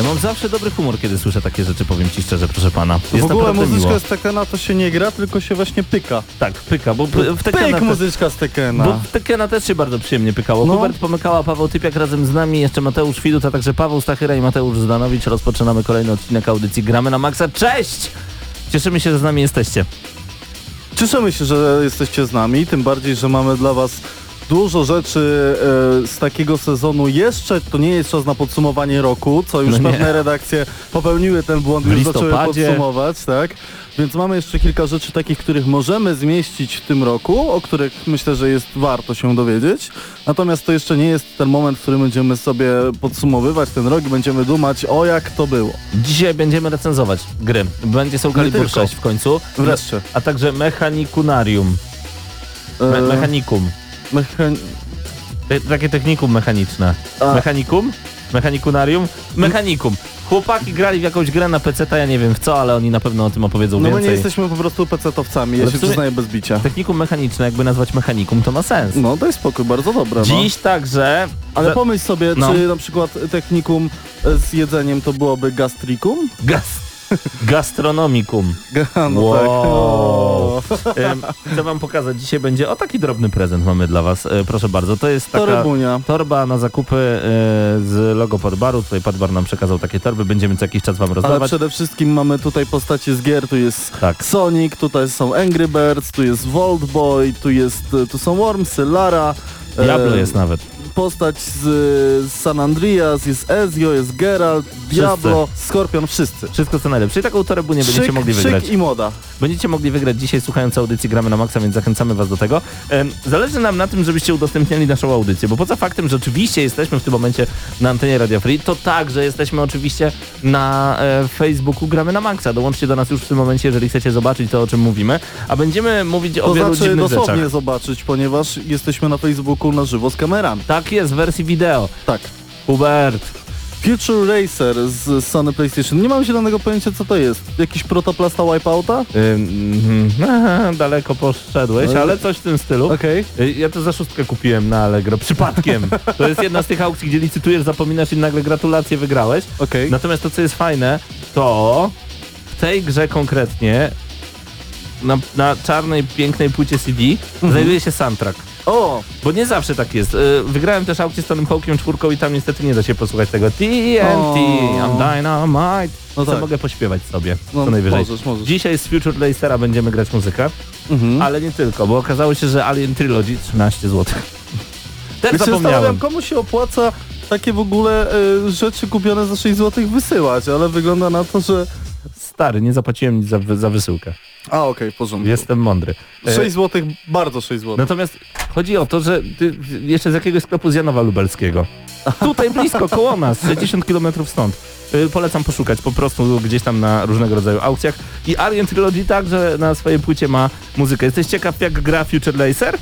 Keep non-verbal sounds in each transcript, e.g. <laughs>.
Ja mam zawsze dobry humor, kiedy słyszę takie rzeczy, powiem ci szczerze, proszę pana. Jest w ogóle muzyczka miło. z Tekena to się nie gra, tylko się właśnie pyka. Tak, pyka, bo w Tekkena... Pyk te- muzyczka z Tekena. Bo w Tekena też się bardzo przyjemnie pykało. No. Hubert Pomykała, Paweł Typiak razem z nami, jeszcze Mateusz Widut, a także Paweł Stachyra i Mateusz Zdanowicz. Rozpoczynamy kolejny odcinek audycji Gramy na Maxa. Cześć! Cieszymy się, że z nami jesteście. Cieszymy się, że jesteście z nami, tym bardziej, że mamy dla was dużo rzeczy e, z takiego sezonu. Jeszcze to nie jest czas na podsumowanie roku, co już No nie. pewne redakcje popełniły ten błąd, już zaczęły podsumować, tak? Więc mamy jeszcze kilka rzeczy takich, których możemy zmieścić w tym roku, o których myślę, że jest warto się dowiedzieć. Natomiast to jeszcze nie jest ten moment, w którym będziemy sobie podsumowywać ten rok i będziemy dumać o jak to było. Dzisiaj będziemy recenzować gry. Będzie Soul Calibur tylko. 6 w końcu. Wreszcie. A także Mechanikunarium. Me E, mechanikum. Mechan- takie technikum mechaniczne. A. Mechanikum? Mechanikunarium? Mechanikum. Chłopaki grali w jakąś grę na PC, ja nie wiem w co, ale oni na pewno o tym opowiedzą No my więcej. nie jesteśmy po prostu pecetowcami, ja Ale się przyznaję bez bicia. Technikum mechaniczne, jakby nazwać mechanikum, to ma sens. No daj spokój, bardzo dobre. No. Dziś także... Ale że- pomyśl sobie, No. czy na przykład technikum z jedzeniem to byłoby gastrikum? Gas... Gastronomikum. Ga- No wow. tak. O. Em, Chcę wam pokazać, dzisiaj będzie, o taki drobny prezent mamy dla was, e, proszę bardzo. To jest taka Torebunia. torba na zakupy e, z logo Podbaru. Tutaj Podbar nam przekazał takie torby, będziemy co jakiś czas wam Ale rozdawać. przede wszystkim mamy tutaj postacie z gier, tu jest Tak. Sonic, tutaj są Angry Birds, tu jest Vault Boy, tu jest, e, tu są Wormsy, Lara. e, Diablo jest nawet. Postać z, z San Andreas, jest Ezio, jest Geralt, Diablo, Skorpion, wszyscy. Wszystko co najlepsze. I taką torebu nie będziecie Szyk, mogli szyk wygrać. i moda. Będziecie mogli wygrać dzisiaj słuchając audycji Gramy na Maxa, więc zachęcamy was do tego. Zależy nam na tym, żebyście udostępniali naszą audycję, bo poza faktem, że oczywiście jesteśmy w tym momencie na antenie Radio Free, to także jesteśmy oczywiście na e, Facebooku Gramy na Maxa. Dołączcie do nas już w tym momencie, jeżeli chcecie zobaczyć to, o czym mówimy, a będziemy mówić o To wielu znaczy dziwnych dosłownie rzeczach. zobaczyć, ponieważ jesteśmy na Facebooku na żywo z kamerami. Tak jest, w wersji wideo. Tak. Hubert, Future Racer z Sony PlayStation. Nie mam zielonego pojęcia co to jest. Jakiś protoplasta Wipeouta? ym, mhm, <laughs> daleko poszedłeś, ale coś w tym stylu. Okej. Y, Ja to za szóstkę kupiłem na Allegro, przypadkiem. <laughs> To jest jedna z tych aukcji, gdzie licytujesz, zapominasz i nagle gratulacje wygrałeś. Okej. Natomiast to, co jest fajne, to w tej grze konkretnie na, na czarnej, pięknej płycie CD Mhm. znajduje się soundtrack. O! Bo nie zawsze tak jest. Y, Wygrałem też aukcję z Tonym Hawkiem czwórką i tam niestety nie da się posłuchać tego TNT. I'm dynamite. No Co tak. mogę pośpiewać sobie, No, co najwyżej. możesz, możesz. Dzisiaj z Future Racera będziemy grać muzykę, Mhm. ale nie tylko, bo okazało się, że Alien Trilogy 13 zł. <laughs> Też się zapomniałem. zastanawiam, komu się opłaca takie w ogóle e, rzeczy kupione za 6 zł wysyłać, ale wygląda na to, że... Stary, nie zapłaciłem nic za, za wysyłkę. A, okej, w porządku. Jestem mądry. E, 6 zł, bardzo 6 zł. Natomiast chodzi o to, że ty jeszcze z jakiegoś sklepu z Janowa Lubelskiego. Tutaj blisko, koło nas, 60 km stąd. Y, Polecam poszukać po prostu gdzieś tam na różnego rodzaju aukcjach. I Alien Trilogy także na swojej płycie ma muzykę. Jesteś ciekaw jak gra Future Laser?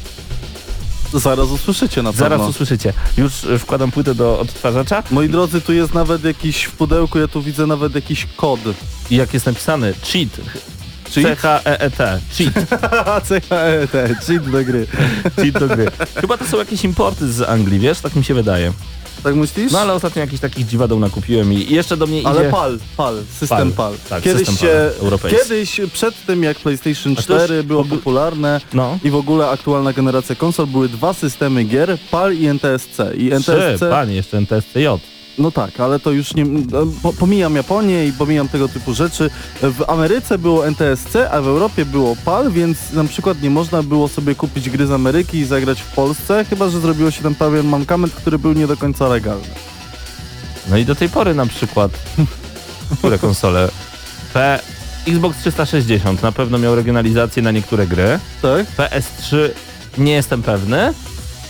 Zaraz usłyszycie na Zaraz pewno. usłyszycie. Już y, wkładam płytę do odtwarzacza Moi drodzy, tu jest nawet jakiś w pudełku, ja tu widzę nawet jakiś kod. i jak jest napisane cheat, Cheat? C-H-E-E-T, cheat, C-H-E-T, <laughs> cheat do gry. cheat do gry. Chyba to są jakieś importy z Anglii, wiesz? Tak mi się wydaje. Tak myślisz? No ale ostatnio jakichś takich dziwadeł nakupiłem i jeszcze do mnie Ale idzie... PAL, PAL, system PAL, PAL. tak, kiedyś, system PAL europejski. kiedyś przed tym jak PlayStation A to już 4 było popularne No. i w ogóle aktualna generacja konsol były dwa systemy gier, PAL i NTSC. I Trzy, NTSC, panie, jeszcze NTSCJ. No tak, ale to już nie... Po, pomijam Japonię i pomijam tego typu rzeczy. W Ameryce było NTSC, a w Europie było PAL, więc na przykład nie można było sobie kupić gry z Ameryki i zagrać w Polsce, chyba że zrobiło się tam pewien mankament, który był nie do końca legalny. No i do tej pory na przykład, <laughs> które konsole? P... Xbox 360 na pewno miał regionalizację na niektóre gry. Tak? PS3 nie jestem pewny.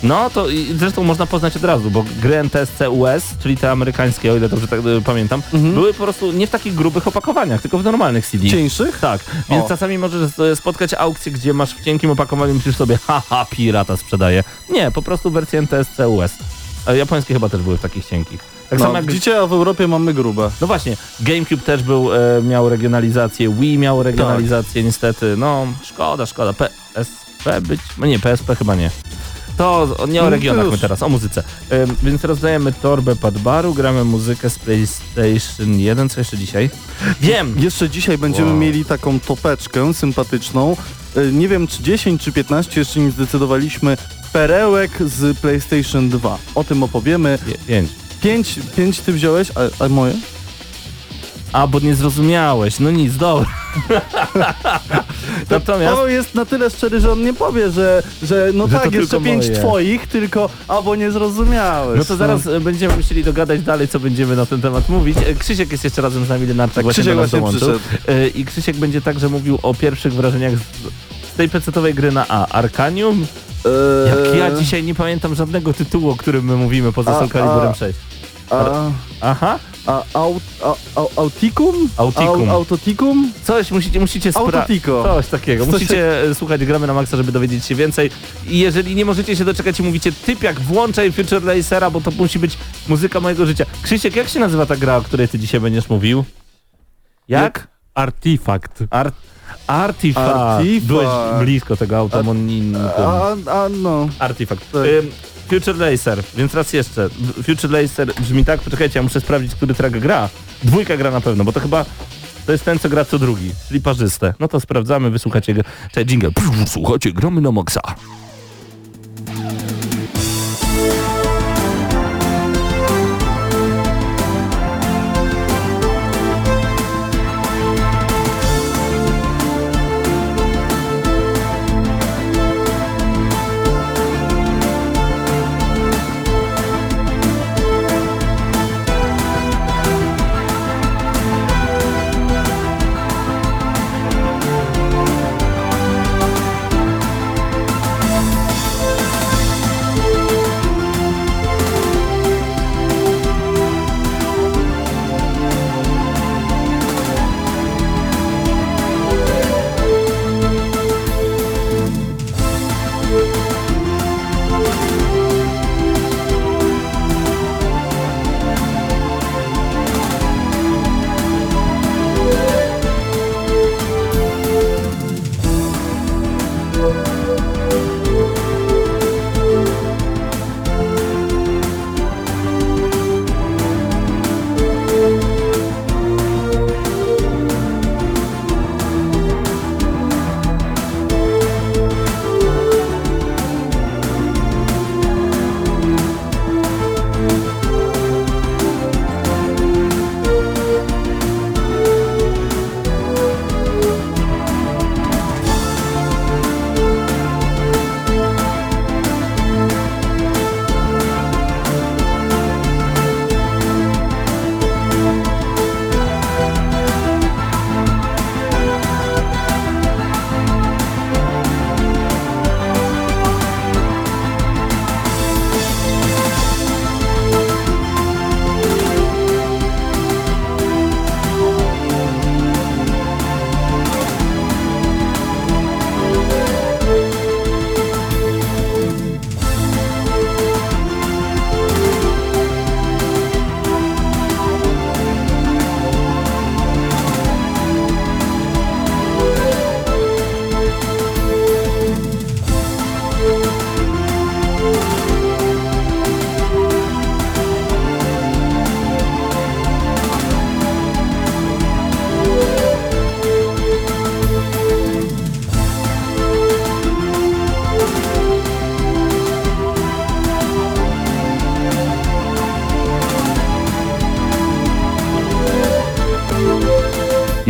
No to i zresztą można poznać od razu, bo gry NTSC US, czyli te amerykańskie, o ile dobrze tak y, pamiętam, Mhm. były po prostu nie w takich grubych opakowaniach, tylko w normalnych CD. Cieńszych? Tak, więc O. czasami możesz e, spotkać aukcję, gdzie masz w cienkim opakowaniu i myślisz sobie, haha, pirata sprzedaje. Nie, po prostu wersję NTSC US. A japońskie chyba też były w takich cienkich. Tak samo No, jak widzicie, a w Europie mamy grube. no właśnie, GameCube też był, e, miał regionalizację, Wii miał regionalizację niestety, no szkoda, szkoda, PSP być, no nie, PSP chyba nie. To nie o No, regionach my teraz, o muzyce. E, więc rozdajemy torbę Padbaru, gramy muzykę z PlayStation 1, co jeszcze dzisiaj? Wiem! Jeszcze dzisiaj będziemy Wow. mieli taką topeczkę sympatyczną. E, Nie wiem, czy 10 czy 15, jeszcze nie zdecydowaliśmy. Perełek z PlayStation 2. O tym opowiemy. Pię- Pięć. 5, 5 ty wziąłeś, a, a moje? A, bo nie zrozumiałeś, no nic, dobra. <laughs> Natomiast... Paweł jest na tyle szczery, że on nie powie, że, że no Że tak, jeszcze 5 moje. twoich, tylko albo nie zrozumiałeś. No to zaraz e, będziemy musieli dogadać dalej, co będziemy na ten temat mówić. E, Krzysiek jest jeszcze razem z nami, Lenarczyk Tak, właśnie Krzysiek właśnie dołączył. E, I Krzysiek będzie także mówił o pierwszych wrażeniach z, tej pecetowej gry na A. Arcanium? Jak Eee, ja dzisiaj nie pamiętam żadnego tytułu, o którym my mówimy poza Soul Caliburem a- 6. A, Aha, a, aut, a, a, auticum? Auticum. Au, autoticum? coś musicie, musicie sprawdzić. Coś takiego. Coś- Musicie e, słuchać Gramy na Maxa, żeby dowiedzieć się więcej. I jeżeli nie możecie się doczekać i mówicie typiak, włączaj Future Racera, bo to musi być muzyka mojego życia. Krzysiek, jak się nazywa ta gra, o której ty dzisiaj będziesz mówił? Jak? Artifakt. Art Artifact. Artifact. Byłeś blisko tego automoninku. A, a no. Artifact. Tak. Ym, Future Racer, więc raz jeszcze. Future Racer brzmi tak, poczekajcie, ja muszę sprawdzić, który track gra. Dwójka gra na pewno, bo to chyba to jest ten, co gra co drugi, czyli parzyste. No to sprawdzamy, wysłuchacie go. Cześć, jingle. Słuchajcie, gramy na maksa.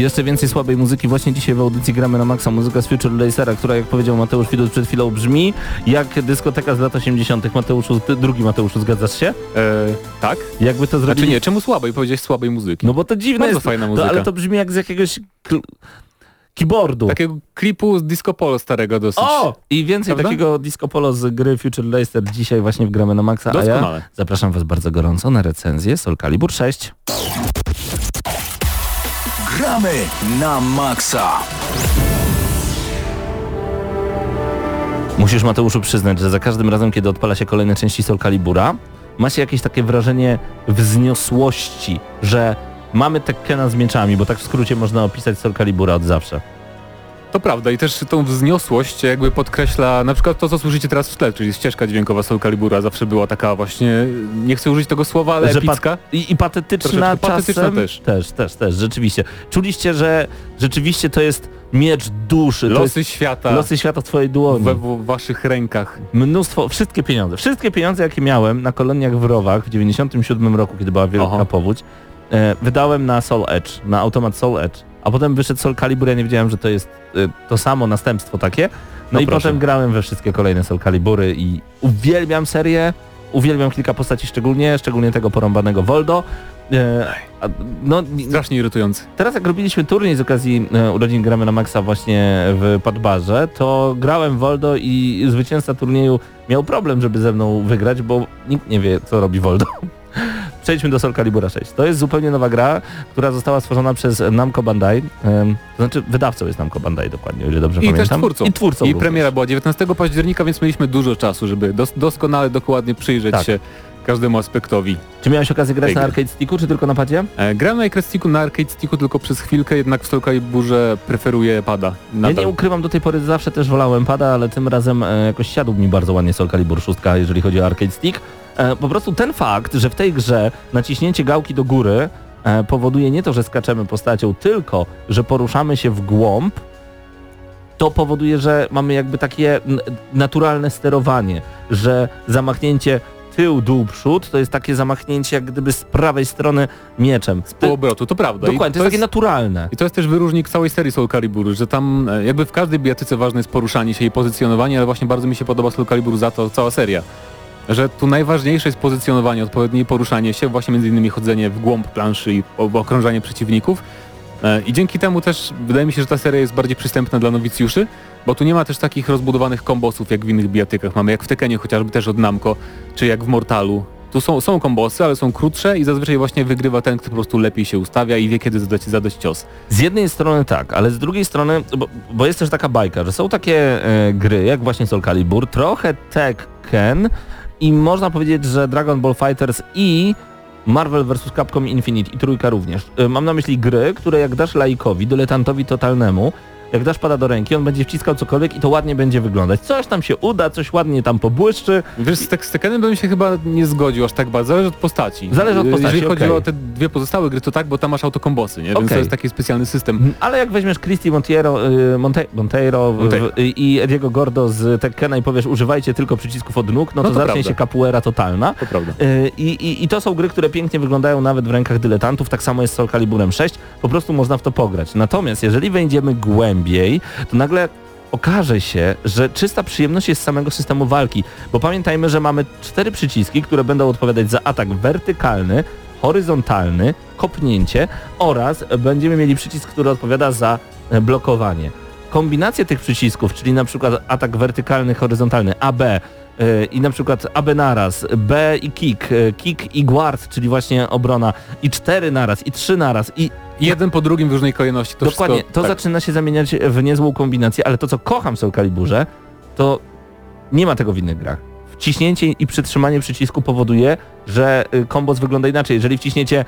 Jeszcze więcej słabej muzyki. Właśnie dzisiaj w audycji gramy na maksa muzyka z Future Racera, która jak powiedział Mateusz Widut przed chwilą brzmi jak dyskoteka z lat 80. Mateuszzu, ty, drugi Mateuszu, zgadzasz się? E, tak? Jakby to zrobili... Znaczy nie, czemu słabej? Powiedziałeś słabej muzyki. No bo to dziwne Bardzo jest. fajna To, muzyka. ale to brzmi jak z jakiegoś keyboardu. Takiego klipu z disco polo starego dosyć. O! I więcej Prawda? takiego disco polo z gry Future Racer dzisiaj właśnie w gramy na maksa, a ja Doskonale. zapraszam was bardzo gorąco na recenzję Soul Calibur 6. Gramy na maksa. Musisz Mateuszu przyznać, że za każdym razem, kiedy odpala się kolejne części Soul Calibura, ma się jakieś takie wrażenie wzniosłości, że mamy Tekkena z mieczami, bo tak w skrócie można opisać Soul Calibura od zawsze. To prawda i też tą wzniosłość jakby podkreśla na przykład to, co słyszycie teraz w tle, czyli ścieżka dźwiękowa Soul Calibura zawsze była taka właśnie, nie chcę użyć tego słowa, ale Że epicka. I, i patetyczna Troszeczkę patetyczna czasem. też. Też, też, też, rzeczywiście. Czuliście, że rzeczywiście to jest miecz duszy, Losy świata losy świata w twojej dłoni. we w waszych rękach. Mnóstwo, wszystkie pieniądze, wszystkie pieniądze jakie miałem na koloniach w Rowach w 97 roku, kiedy była wielka Aha. powódź, e, wydałem na Soul Edge, na automat Soul Edge, a potem wyszedł Soul Calibur, ja nie wiedziałem, że to jest e, to samo następstwo takie, no, No i proszę. potem grałem we wszystkie kolejne Soul Calibury i uwielbiam serię, uwielbiam kilka postaci szczególnie, szczególnie tego porąbanego Voldo, e, a, no, Strasznie irytujący. Teraz jak robiliśmy turniej z okazji e, urodzin Gramy na Maxa właśnie w Padbarze, to grałem Voldo i zwycięzca turnieju miał problem, żeby ze mną wygrać, bo nikt nie wie, co robi Voldo. <laughs> Przejdźmy do Soul Calibura 6. To jest zupełnie nowa gra, która została stworzona przez Namco Bandai. To znaczy wydawcą jest Namco Bandai dokładnie, o ile dobrze I też pamiętam. twórcą. I twórcą I również. premiera była 19 października, więc mieliśmy dużo czasu, żeby dos doskonale, dokładnie przyjrzeć Tak. się każdemu aspektowi. Czy miałeś okazję grać na arcade sticku, czy tylko na padzie? E, grałem na Arcade Sticku, na Arcade Sticku tylko przez chwilkę, jednak w Soul Caliburze preferuję pada. Ja Nadal. nie ukrywam, do tej pory zawsze też wolałem pada, ale tym razem e, jakoś siadł mi bardzo ładnie Soul Calibur 6, jeżeli chodzi o arcade stick. E, po prostu ten fakt, że w tej grze naciśnięcie gałki do góry e, powoduje nie to, że skaczemy postacią, tylko że poruszamy się w głąb, to powoduje, że mamy jakby takie naturalne sterowanie, że zamachnięcie tył, dół, przód to jest takie zamachnięcie jak gdyby z prawej strony mieczem. Z półobrotu, to prawda. Dokładnie, to jest takie naturalne. I to jest też wyróżnik całej serii Soul Calibur, że tam e, jakby w każdej bijatyce ważne jest poruszanie się i pozycjonowanie, ale właśnie bardzo mi się podoba Soul Calibur za to cała seria. Że tu najważniejsze jest pozycjonowanie, odpowiednie poruszanie się, właśnie między innymi chodzenie w głąb planszy i okrążanie przeciwników. E, I dzięki temu też wydaje mi się, że ta seria jest bardziej przystępna dla nowicjuszy, bo tu nie ma też takich rozbudowanych kombosów jak w innych bijatykach. Mamy jak w Tekenie chociażby też od Namco, czy jak w Mortalu. Tu są, są kombosy, ale są krótsze i zazwyczaj właśnie wygrywa ten, kto po prostu lepiej się ustawia i wie kiedy zadać, zadać cios. Z jednej strony tak, ale z drugiej strony, bo, bo jest też taka bajka, że są takie e, gry, jak właśnie Soul Calibur, trochę Tekken i można powiedzieć, że Dragon Ball Fighters i Marvel vs. Capcom Infinite i trójka również. E, mam na myśli gry, które jak dasz laikowi, dyletantowi totalnemu, jak dasz pada do ręki, on będzie wciskał cokolwiek i to ładnie będzie wyglądać. Coś tam się uda, coś ładnie tam pobłyszczy. Wiesz, z, Tek- z Tekkenem bym się chyba nie zgodził aż tak bardzo, zależy od postaci. Zależy od Y, postaci, Jeżeli chodzi okej. o te dwie pozostałe gry, to tak, bo tam masz autokombosy, nie? Więc to jest taki specjalny system. Ale jak weźmiesz Christy Montiero, y, Monte, Monteiro w, Monteiro. w, i Ediego Gordo z Tekkena i powiesz używajcie tylko przycisków od nóg, no, No to, to zacznie prawda. się capoeira totalna. To prawda. Y, I, i, I to są gry, które pięknie wyglądają nawet w rękach dyletantów, tak samo jest z Soul Caliburem 6, po prostu można w to pograć. Natomiast jeżeli wejdziemy głębiej, to nagle okaże się, że czysta przyjemność jest samego systemu walki, bo pamiętajmy, że mamy cztery przyciski, które będą odpowiadać za atak wertykalny, horyzontalny, kopnięcie oraz będziemy mieli przycisk, który odpowiada za e, blokowanie. Kombinację tych przycisków, czyli na przykład atak wertykalny, horyzontalny, AB i na przykład AB naraz, B i kick, e, kick i guard, czyli właśnie obrona i cztery naraz, i trzy naraz, i Jeden po drugim w różnej kolejności. To Dokładnie, wszystko, to tak. zaczyna się zamieniać w niezłą kombinację, ale to co kocham w Soul Caliburze, to nie ma tego w innych grach. Wciśnięcie i przytrzymanie przycisku powoduje, że y, kombos wygląda inaczej. Jeżeli wciśniecie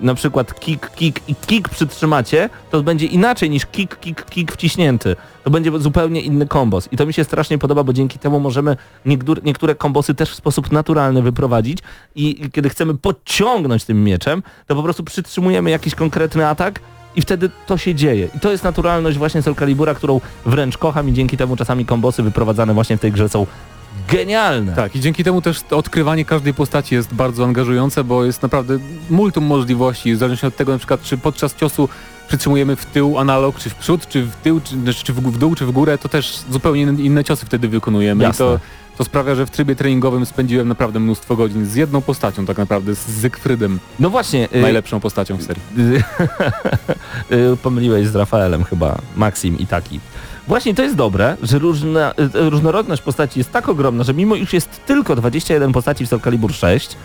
na przykład kick, kick i kick przytrzymacie, to będzie inaczej niż kick, kick, kick wciśnięty. To będzie zupełnie inny kombos. I to mi się strasznie podoba, bo dzięki temu możemy niektóre, niektóre kombosy też w sposób naturalny wyprowadzić i i kiedy chcemy podciągnąć tym mieczem, to po prostu przytrzymujemy jakiś konkretny atak i wtedy to się dzieje. I to jest naturalność właśnie Soul Calibura, którą wręcz kocham i dzięki temu czasami kombosy wyprowadzane właśnie w tej grze są genialne. Tak, i dzięki temu też odkrywanie każdej postaci jest bardzo angażujące, bo jest naprawdę multum możliwości, w zależności od tego na przykład, czy podczas ciosu przytrzymujemy w tył analog, czy w przód, czy w tył, czy, czy w, w dół, czy w górę, to też zupełnie inne, ciosy wtedy wykonujemy. Jasne. I to, to sprawia, że w trybie treningowym spędziłem naprawdę mnóstwo godzin z jedną postacią tak naprawdę, z Zygfrydem, No właśnie, y, najlepszą postacią w serii. y, <laughs> pomyliłeś z Rafaelem chyba, Maxim i taki. Właśnie to jest dobre, że różna, y, różnorodność postaci jest tak ogromna, że mimo iż jest tylko 21 postaci w Soul Calibur 6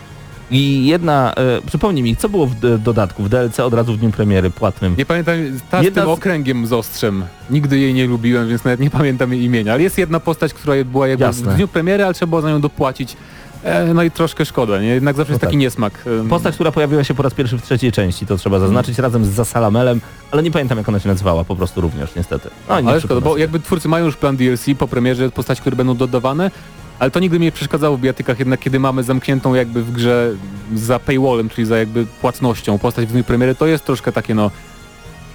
i jedna, y, przypomnij mi, co było w d- dodatku, w DLC od razu w dniu premiery płatnym? Nie pamiętam, ta z tym okręgiem z ostrzem. Nigdy jej nie lubiłem, więc nawet nie pamiętam jej imienia. Ale jest jedna postać, która była jakby Jasne. w dniu premiery, ale trzeba było za nią dopłacić. E, no i troszkę szkoda, nie? Jednak zawsze No jest tak. taki niesmak. Em, Postać, która pojawiła się po raz pierwszy w trzeciej części, to trzeba zaznaczyć, razem z Zasalamelem, ale nie pamiętam jak ona się nazywała, po prostu również niestety. No, Ale szkoda, bo jakby twórcy mają już plan DLC po premierze, postaci, które będą dodawane, ale to nigdy mi nie przeszkadzało w bijatykach, jednak kiedy mamy zamkniętą jakby w grze za paywallem, czyli za jakby płatnością postać w dniu premiery, to jest troszkę takie no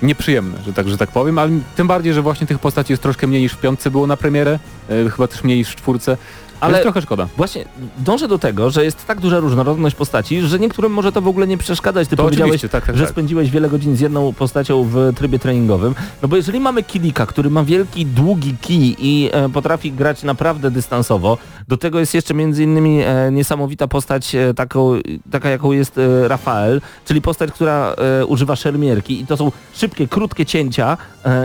nieprzyjemne, że tak, że tak powiem, ale tym bardziej, że właśnie tych postaci jest troszkę mniej niż w piątce było na premierę, e, chyba też mniej niż w czwórce, ale Ale- trochę szkoda. Właśnie dążę do tego, że jest tak duża różnorodność postaci, że niektórym może to w ogóle nie przeszkadzać. Ty To powiedziałeś, tak, tak, że tak. spędziłeś wiele godzin z jedną postacią w trybie treningowym. No bo jeżeli mamy Kilika, który ma wielki, długi kij i e, potrafi grać naprawdę dystansowo, do tego jest jeszcze między innymi e, niesamowita postać e, taką, taka jaką jest e, Rafael, czyli postać, która używa szermierki i to są szybkie, krótkie cięcia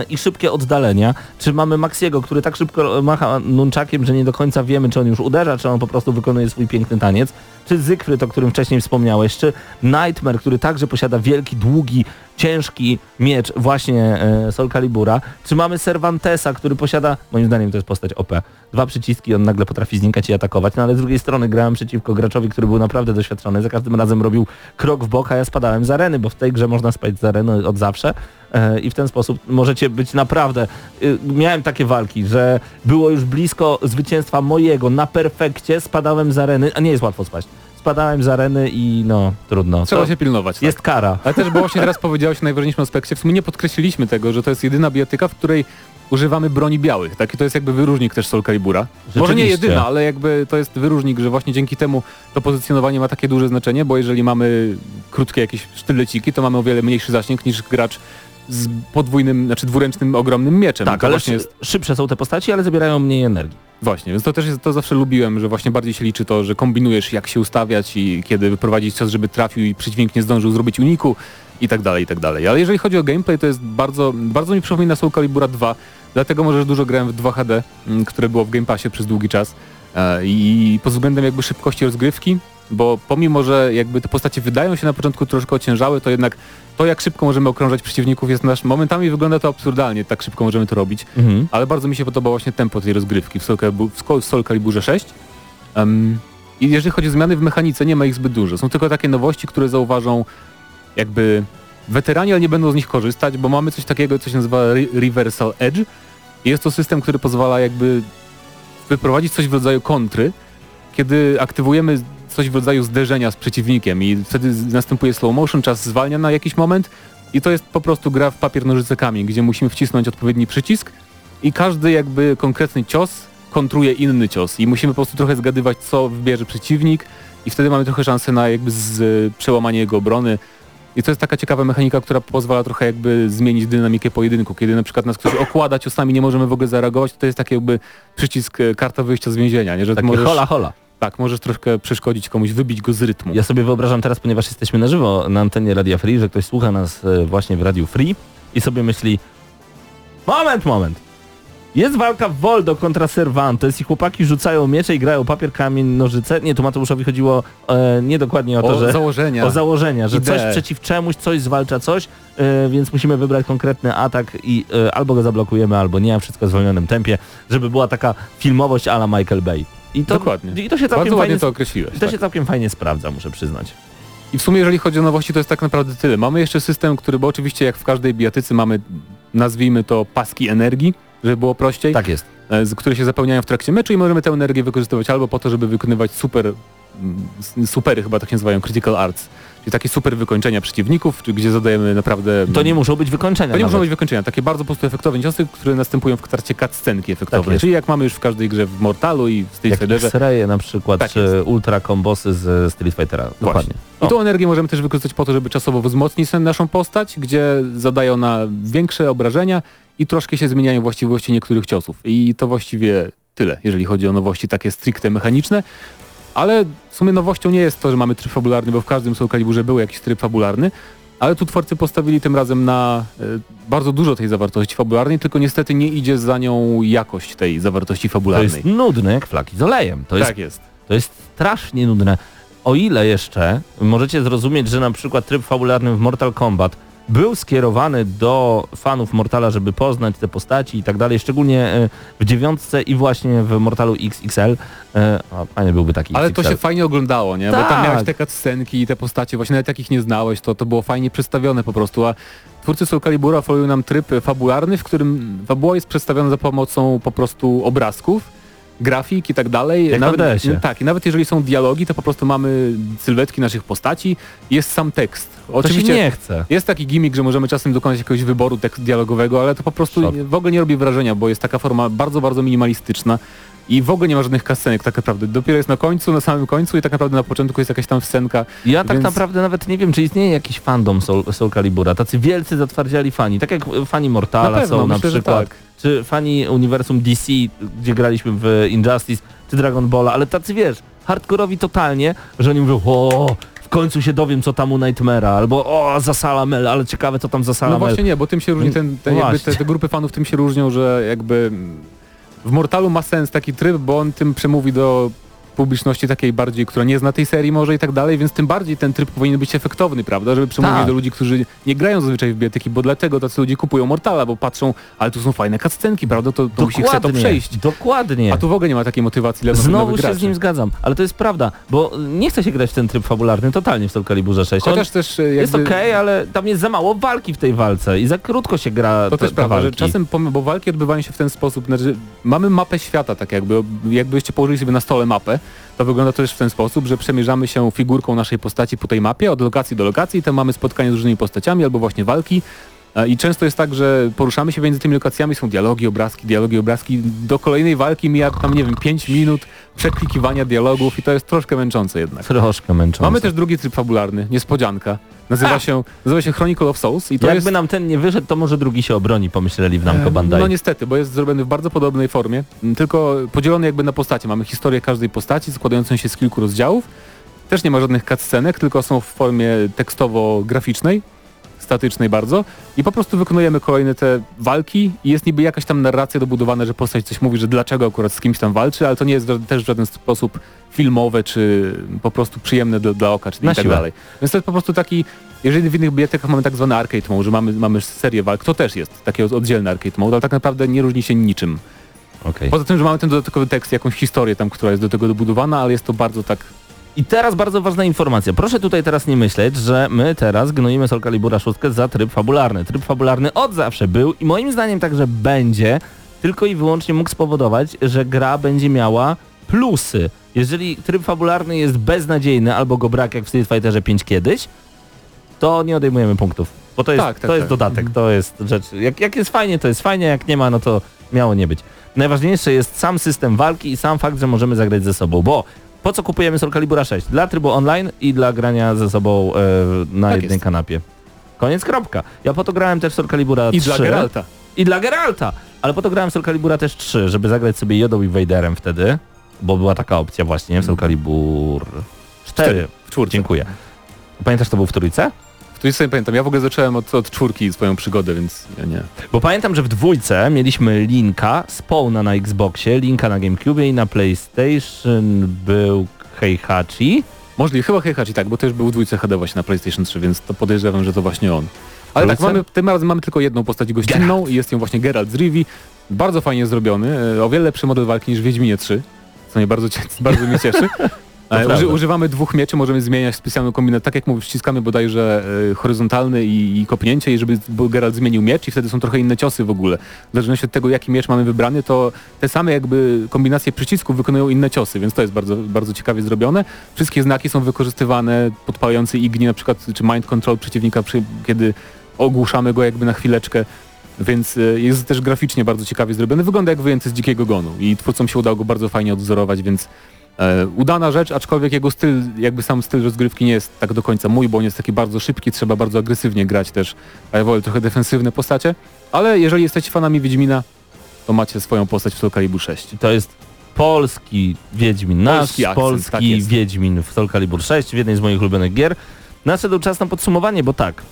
i szybkie oddalenia. Czy mamy Maxiego, który tak szybko macha nunczakiem, że nie do końca wiemy, czy on już uderza, czy on po prostu wykonuje swój piękny taniec. Czy Zygfryd, o którym wcześniej wspomniałeś, czy Nightmare, który także posiada wielki, długi, ciężki miecz właśnie e, Sol Calibura. Czy mamy Cervantesa, który posiada, moim zdaniem to jest postać OP, dwa przyciski, on nagle potrafi znikać i atakować, no ale z drugiej strony grałem przeciwko graczowi, który był naprawdę doświadczony, za każdym razem robił krok w bok, a ja spadałem z areny, bo w tej grze można spać z areny od zawsze. E, i w ten sposób możecie być naprawdę... y, Miałem takie walki, że było już blisko zwycięstwa mojego na perfekcie, spadałem z areny, a nie jest łatwo spaść. Spadałem z areny i no, trudno. Trzeba To się pilnować. tak. jest kara. Ale też, bo właśnie teraz powiedziałeś o najważniejszym aspekcie, w sumie nie podkreśliliśmy tego, że to jest jedyna bijatyka, w której używamy broni białych. Tak? I to jest jakby wyróżnik też Soul Calibura. Może nie jedyna, ale jakby to jest wyróżnik, że właśnie dzięki temu to pozycjonowanie ma takie duże znaczenie, bo jeżeli mamy krótkie jakieś sztyleciki, to mamy o wiele mniejszy zasięg niż gracz z podwójnym, znaczy dwuręcznym, ogromnym mieczem. Tak, to ale właśnie szy- jest szybsze są te postaci, ale zabierają mniej energii. Właśnie, więc to też jest, to zawsze lubiłem, że właśnie bardziej się liczy to, że kombinujesz jak się ustawiać i kiedy wyprowadzić cios, żeby trafił i przeciwnik nie zdążył zrobić uniku i tak dalej, i tak dalej. Ale jeżeli chodzi o gameplay, to jest bardzo, bardzo mi przypomina Soul Calibura 2, dlatego może że dużo grałem w 2 HD, mm, które było w Game Passie przez długi czas E, i pod względem jakby szybkości rozgrywki, bo pomimo, że jakby te postacie wydają się na początku troszkę ociężałe, to jednak to jak szybko możemy okrążać przeciwników jest nasz, momentami wygląda to absurdalnie, tak szybko możemy to robić Mhm. ale bardzo mi się podoba właśnie tempo tej rozgrywki w Soul, w Caliburze 6. Em, I jeżeli chodzi o zmiany w mechanice, nie ma ich zbyt dużo. Są tylko takie nowości, które zauważą jakby weterani, ale nie będą z nich korzystać, bo mamy coś takiego, co się nazywa Re- Reversal Edge. I jest to system, który pozwala jakby wyprowadzić coś w rodzaju kontry, kiedy aktywujemy coś w rodzaju zderzenia z przeciwnikiem i wtedy następuje slow motion, czas zwalnia na jakiś moment i to jest po prostu gra w papier, nożyce, kamień, gdzie musimy wcisnąć odpowiedni przycisk i każdy jakby konkretny cios kontruje inny cios i musimy po prostu trochę zgadywać, co wybierze przeciwnik i wtedy mamy trochę szansę na jakby z, przełamanie jego obrony. I to jest taka ciekawa mechanika, która pozwala trochę jakby zmienić dynamikę pojedynku. Kiedy na przykład nas ktoś okłada ciosami, nie możemy w ogóle zareagować, to, to jest taki jakby przycisk e, karta wyjścia z więzienia, nie? że Takie możesz, hola hola. Tak, możesz troszkę przeszkodzić komuś, wybić go z rytmu. Ja sobie wyobrażam teraz, ponieważ jesteśmy na żywo na antenie Radia Free, że ktoś słucha nas e, właśnie w Radiu Free i sobie myśli moment, moment. Jest walka w Voldo kontra Cervantes i chłopaki rzucają miecze i grają papier, kamień, nożyce. Nie, tu Mateuszowi chodziło e, nie dokładnie o to, O że... założenia. O założenia, że coś przeciw czemuś, coś zwalcza coś, e, więc musimy wybrać konkretny atak i e, albo go zablokujemy, albo nie, wszystko w zwolnionym tempie, żeby była taka filmowość ala Michael Bay. I to, Dokładnie. I to się całkiem Bardzo ładnie fajnie, to określiłeś. i to tak. się całkiem fajnie sprawdza, muszę przyznać. I w sumie jeżeli chodzi o nowości, to jest tak naprawdę tyle. Mamy jeszcze system, który, bo oczywiście jak w każdej bijatyce mamy, nazwijmy to paski energii, żeby było prościej, Tak jest. e, z- które się zapełniają w trakcie meczu i możemy tę energię wykorzystywać albo po to, żeby wykonywać super, mm, supery chyba tak się nazywają, critical arts, czyli takie super wykończenia przeciwników, gdzie zadajemy naprawdę... To nie muszą być wykończenia To nie muszą nawet. być wykończenia, takie bardzo po prostu efektowne ciosy, które następują w trakcie cutscenki efektownej, Tak czyli jak mamy już w każdej grze w Mortalu i w Street Jak Fighterze. X-raye na przykład, Tak czy jest. ultra kombosy z Street Fightera. Dokładnie. I tą energię możemy też wykorzystać po to, żeby czasowo wzmocnić naszą postać, gdzie zadają na większe obrażenia i troszkę się zmieniają właściwości niektórych ciosów. I to właściwie tyle, jeżeli chodzi o nowości takie stricte mechaniczne. Ale w sumie nowością nie jest to, że mamy tryb fabularny, bo w każdym Soul Caliburze był jakiś tryb fabularny, ale tu twórcy postawili tym razem na e, bardzo dużo tej zawartości fabularnej, tylko niestety nie idzie za nią jakość tej zawartości To fabularnej. jest nudne jak flaki z olejem. To jest, tak jest. to jest strasznie nudne. O ile jeszcze możecie zrozumieć, że na przykład tryb fabularny w Mortal Kombat był skierowany do fanów Mortala, żeby poznać te postaci i tak dalej, szczególnie e, w dziewiątce i właśnie w Mortalu XXL. E, A fajny byłby taki Ale to XXL. się fajnie oglądało, nie? Bo Tak. tam miałeś te cutscenki i te postacie, właśnie nawet jakich nie znałeś, to, to było fajnie przedstawione po prostu, a twórcy Soul Calibura oferują nam tryb fabularny, w którym fabuła jest przedstawiona za pomocą po prostu obrazków, grafik i tak dalej. Jak nawet, tak, i nawet jeżeli są dialogi, to po prostu mamy sylwetki naszych postaci, jest sam tekst. Się nie chce. Jest taki gimmick, że możemy czasem dokonać jakiegoś wyboru tekstu dialogowego, ale to po prostu w ogóle nie robi wrażenia, bo jest taka forma bardzo, bardzo minimalistyczna i w ogóle nie ma żadnych kasenek tak naprawdę. Dopiero jest na końcu, na samym końcu i tak naprawdę na początku jest jakaś tam scenka. Ja tak Więc- naprawdę nawet nie wiem, czy istnieje jakiś fandom Soul, Soul Calibura, tacy wielcy zatwardziali fani, tak jak fani Mortala Na pewno, są na myślę, że przykład, tak. czy fani uniwersum DC, gdzie graliśmy w Injustice, czy Dragon Balla, ale tacy wiesz, hardkorowi totalnie, że oni mówią, o, końcu się dowiem, co tam u Nightmare'a, albo o, za Salamel, ale ciekawe, co tam za No Salamel. właśnie nie, bo tym się różni, ten, ten No jakby te, te grupy fanów tym się różnią, że jakby mm, w Mortalu ma sens taki tryb, bo on tym przemówi do publiczności takiej bardziej, która nie zna tej serii może i tak dalej, więc tym bardziej ten tryb powinien być efektowny, prawda, żeby przemówić Tak. do ludzi, którzy nie grają zazwyczaj w biotyki, bo dlatego tacy ludzie kupują Mortala, bo patrzą, ale tu są fajne cutscenki, prawda, to, to musi chce to przejść. Dokładnie. A tu w ogóle nie ma takiej motywacji dla Znowu się graczy. z nim zgadzam, ale to jest prawda, bo nie chce się grać w ten tryb fabularny totalnie w Soul Caliburze 6. On Chociaż też e, jest jakby... okej, ale tam jest za mało walki w tej walce i za krótko się gra To te, też te prawda, że walki. czasem, pom- bo walki odbywają się w ten sposób, znaczy mamy mapę świata tak jakby, jakbyście położyli sobie na stole mapę, to wygląda to też w ten sposób, że przemierzamy się figurką naszej postaci po tej mapie od lokacji do lokacji i tam mamy spotkanie z różnymi postaciami albo właśnie walki E, i często jest tak, że poruszamy się między tymi lokacjami, są dialogi, obrazki, dialogi, obrazki, do kolejnej walki mija tam nie wiem 5 minut przeklikiwania dialogów i to jest troszkę męczące jednak. Troszkę męczące. Mamy też drugi tryb fabularny, niespodzianka. Nazywa A! się, nazywa się Chronicle of Souls i to Jakby jest... nam ten nie wyszedł, to może drugi się obroni, pomyśleli w Namco E, Bandai. No niestety, bo jest zrobiony w bardzo podobnej formie, tylko podzielony jakby na postacie. Mamy historię każdej postaci składającą się z kilku rozdziałów. Też nie ma żadnych cutscenek, tylko są w formie tekstowo-graficznej, statycznej bardzo i po prostu wykonujemy kolejne te walki i jest niby jakaś tam narracja dobudowana, że postać coś mówi, że dlaczego akurat z kimś tam walczy, ale to nie jest też w żaden sposób filmowe czy po prostu przyjemne dla, dla oka, czyli Na i tak siłę. dalej. Więc to jest po prostu taki, jeżeli w innych bibliotekach mamy tak zwany arcade mode, że mamy, mamy serię walk, to też jest takie oddzielne arcade mode, ale tak naprawdę nie różni się niczym. Okej. Poza tym, że mamy ten dodatkowy tekst, jakąś historię tam, która jest do tego dobudowana, ale jest to bardzo tak... I teraz bardzo ważna informacja. Proszę tutaj teraz nie myśleć, że my teraz gnoimy Soul Calibura 6 za tryb fabularny. Tryb fabularny od zawsze był i moim zdaniem także będzie, tylko i wyłącznie mógł spowodować, że gra będzie miała plusy. Jeżeli tryb fabularny jest beznadziejny albo go brak jak w Street Fighterze 5 kiedyś, to nie odejmujemy punktów. Bo to jest, Tak, tak, to jest tak. dodatek, to jest rzecz. Jak, jak jest fajnie, to jest fajnie, jak nie ma, no to miało nie być. Najważniejsze jest sam system walki i sam fakt, że możemy zagrać ze sobą, bo po co kupujemy Soul Calibura 6? Dla trybu online i dla grania ze sobą e, na Tak jednej jest. kanapie. Koniec, kropka. Ja po to grałem też Soul Calibura I 3. dla Geralta. I dla Geralta. Ale po to grałem Soul Calibura też 3, żeby zagrać sobie Jodą i Vaderem wtedy, bo była taka opcja właśnie w Soul Calibur 4. W czwórce. Dziękuję. Pamiętasz, to był w trójce? Tu już sobie pamiętam, ja w ogóle zacząłem od, od czwórki swoją przygodę, więc ja nie. Bo pamiętam, że w dwójce mieliśmy Linka, Spawna na Xboxie, Linka na Gamecube i na PlayStation był Heihachi. Możliwe, chyba Heihachi tak, bo też był w dwójce HD właśnie na PlayStation 3, więc to podejrzewam, że to właśnie on. Ale tak, mamy, tym razem mamy tylko jedną postać gościnną i jest ją właśnie Geralt z Rivi. Bardzo fajnie zrobiony, e, o wiele lepszy model walki niż w Wiedźminie 3, co mnie bardzo, <laughs> bardzo mnie cieszy. E, uży, używamy dwóch mieczy, możemy zmieniać specjalną kombinację. Tak jak mówisz, ściskamy bodajże e, horyzontalny i, i kopnięcie i żeby Geralt zmienił miecz i wtedy są trochę inne ciosy w ogóle. W zależności od tego, jaki miecz mamy wybrany, to te same jakby kombinacje przycisków wykonują inne ciosy, więc to jest bardzo, bardzo ciekawie zrobione. Wszystkie znaki są wykorzystywane, podpalający igni na przykład, czy mind control przeciwnika, przy, kiedy ogłuszamy go jakby na chwileczkę. Więc e, jest też graficznie bardzo ciekawie zrobiony. Wygląda jak wyjęty z dzikiego gonu i twórcom się udało go bardzo fajnie odwzorować, więc udana rzecz, aczkolwiek jego styl, jakby sam styl rozgrywki nie jest tak do końca mój, bo on jest taki bardzo szybki, trzeba bardzo agresywnie grać też, a ja wolę trochę defensywne postacie, ale jeżeli jesteście fanami Wiedźmina, to macie swoją postać w Soul Calibur 6. To jest polski Wiedźmin, nasz Polski polski, akcent, tak jest. Wiedźmin w Soul Calibur 6, w jednej z moich ulubionych gier. Nadszedł czas na podsumowanie, bo tak,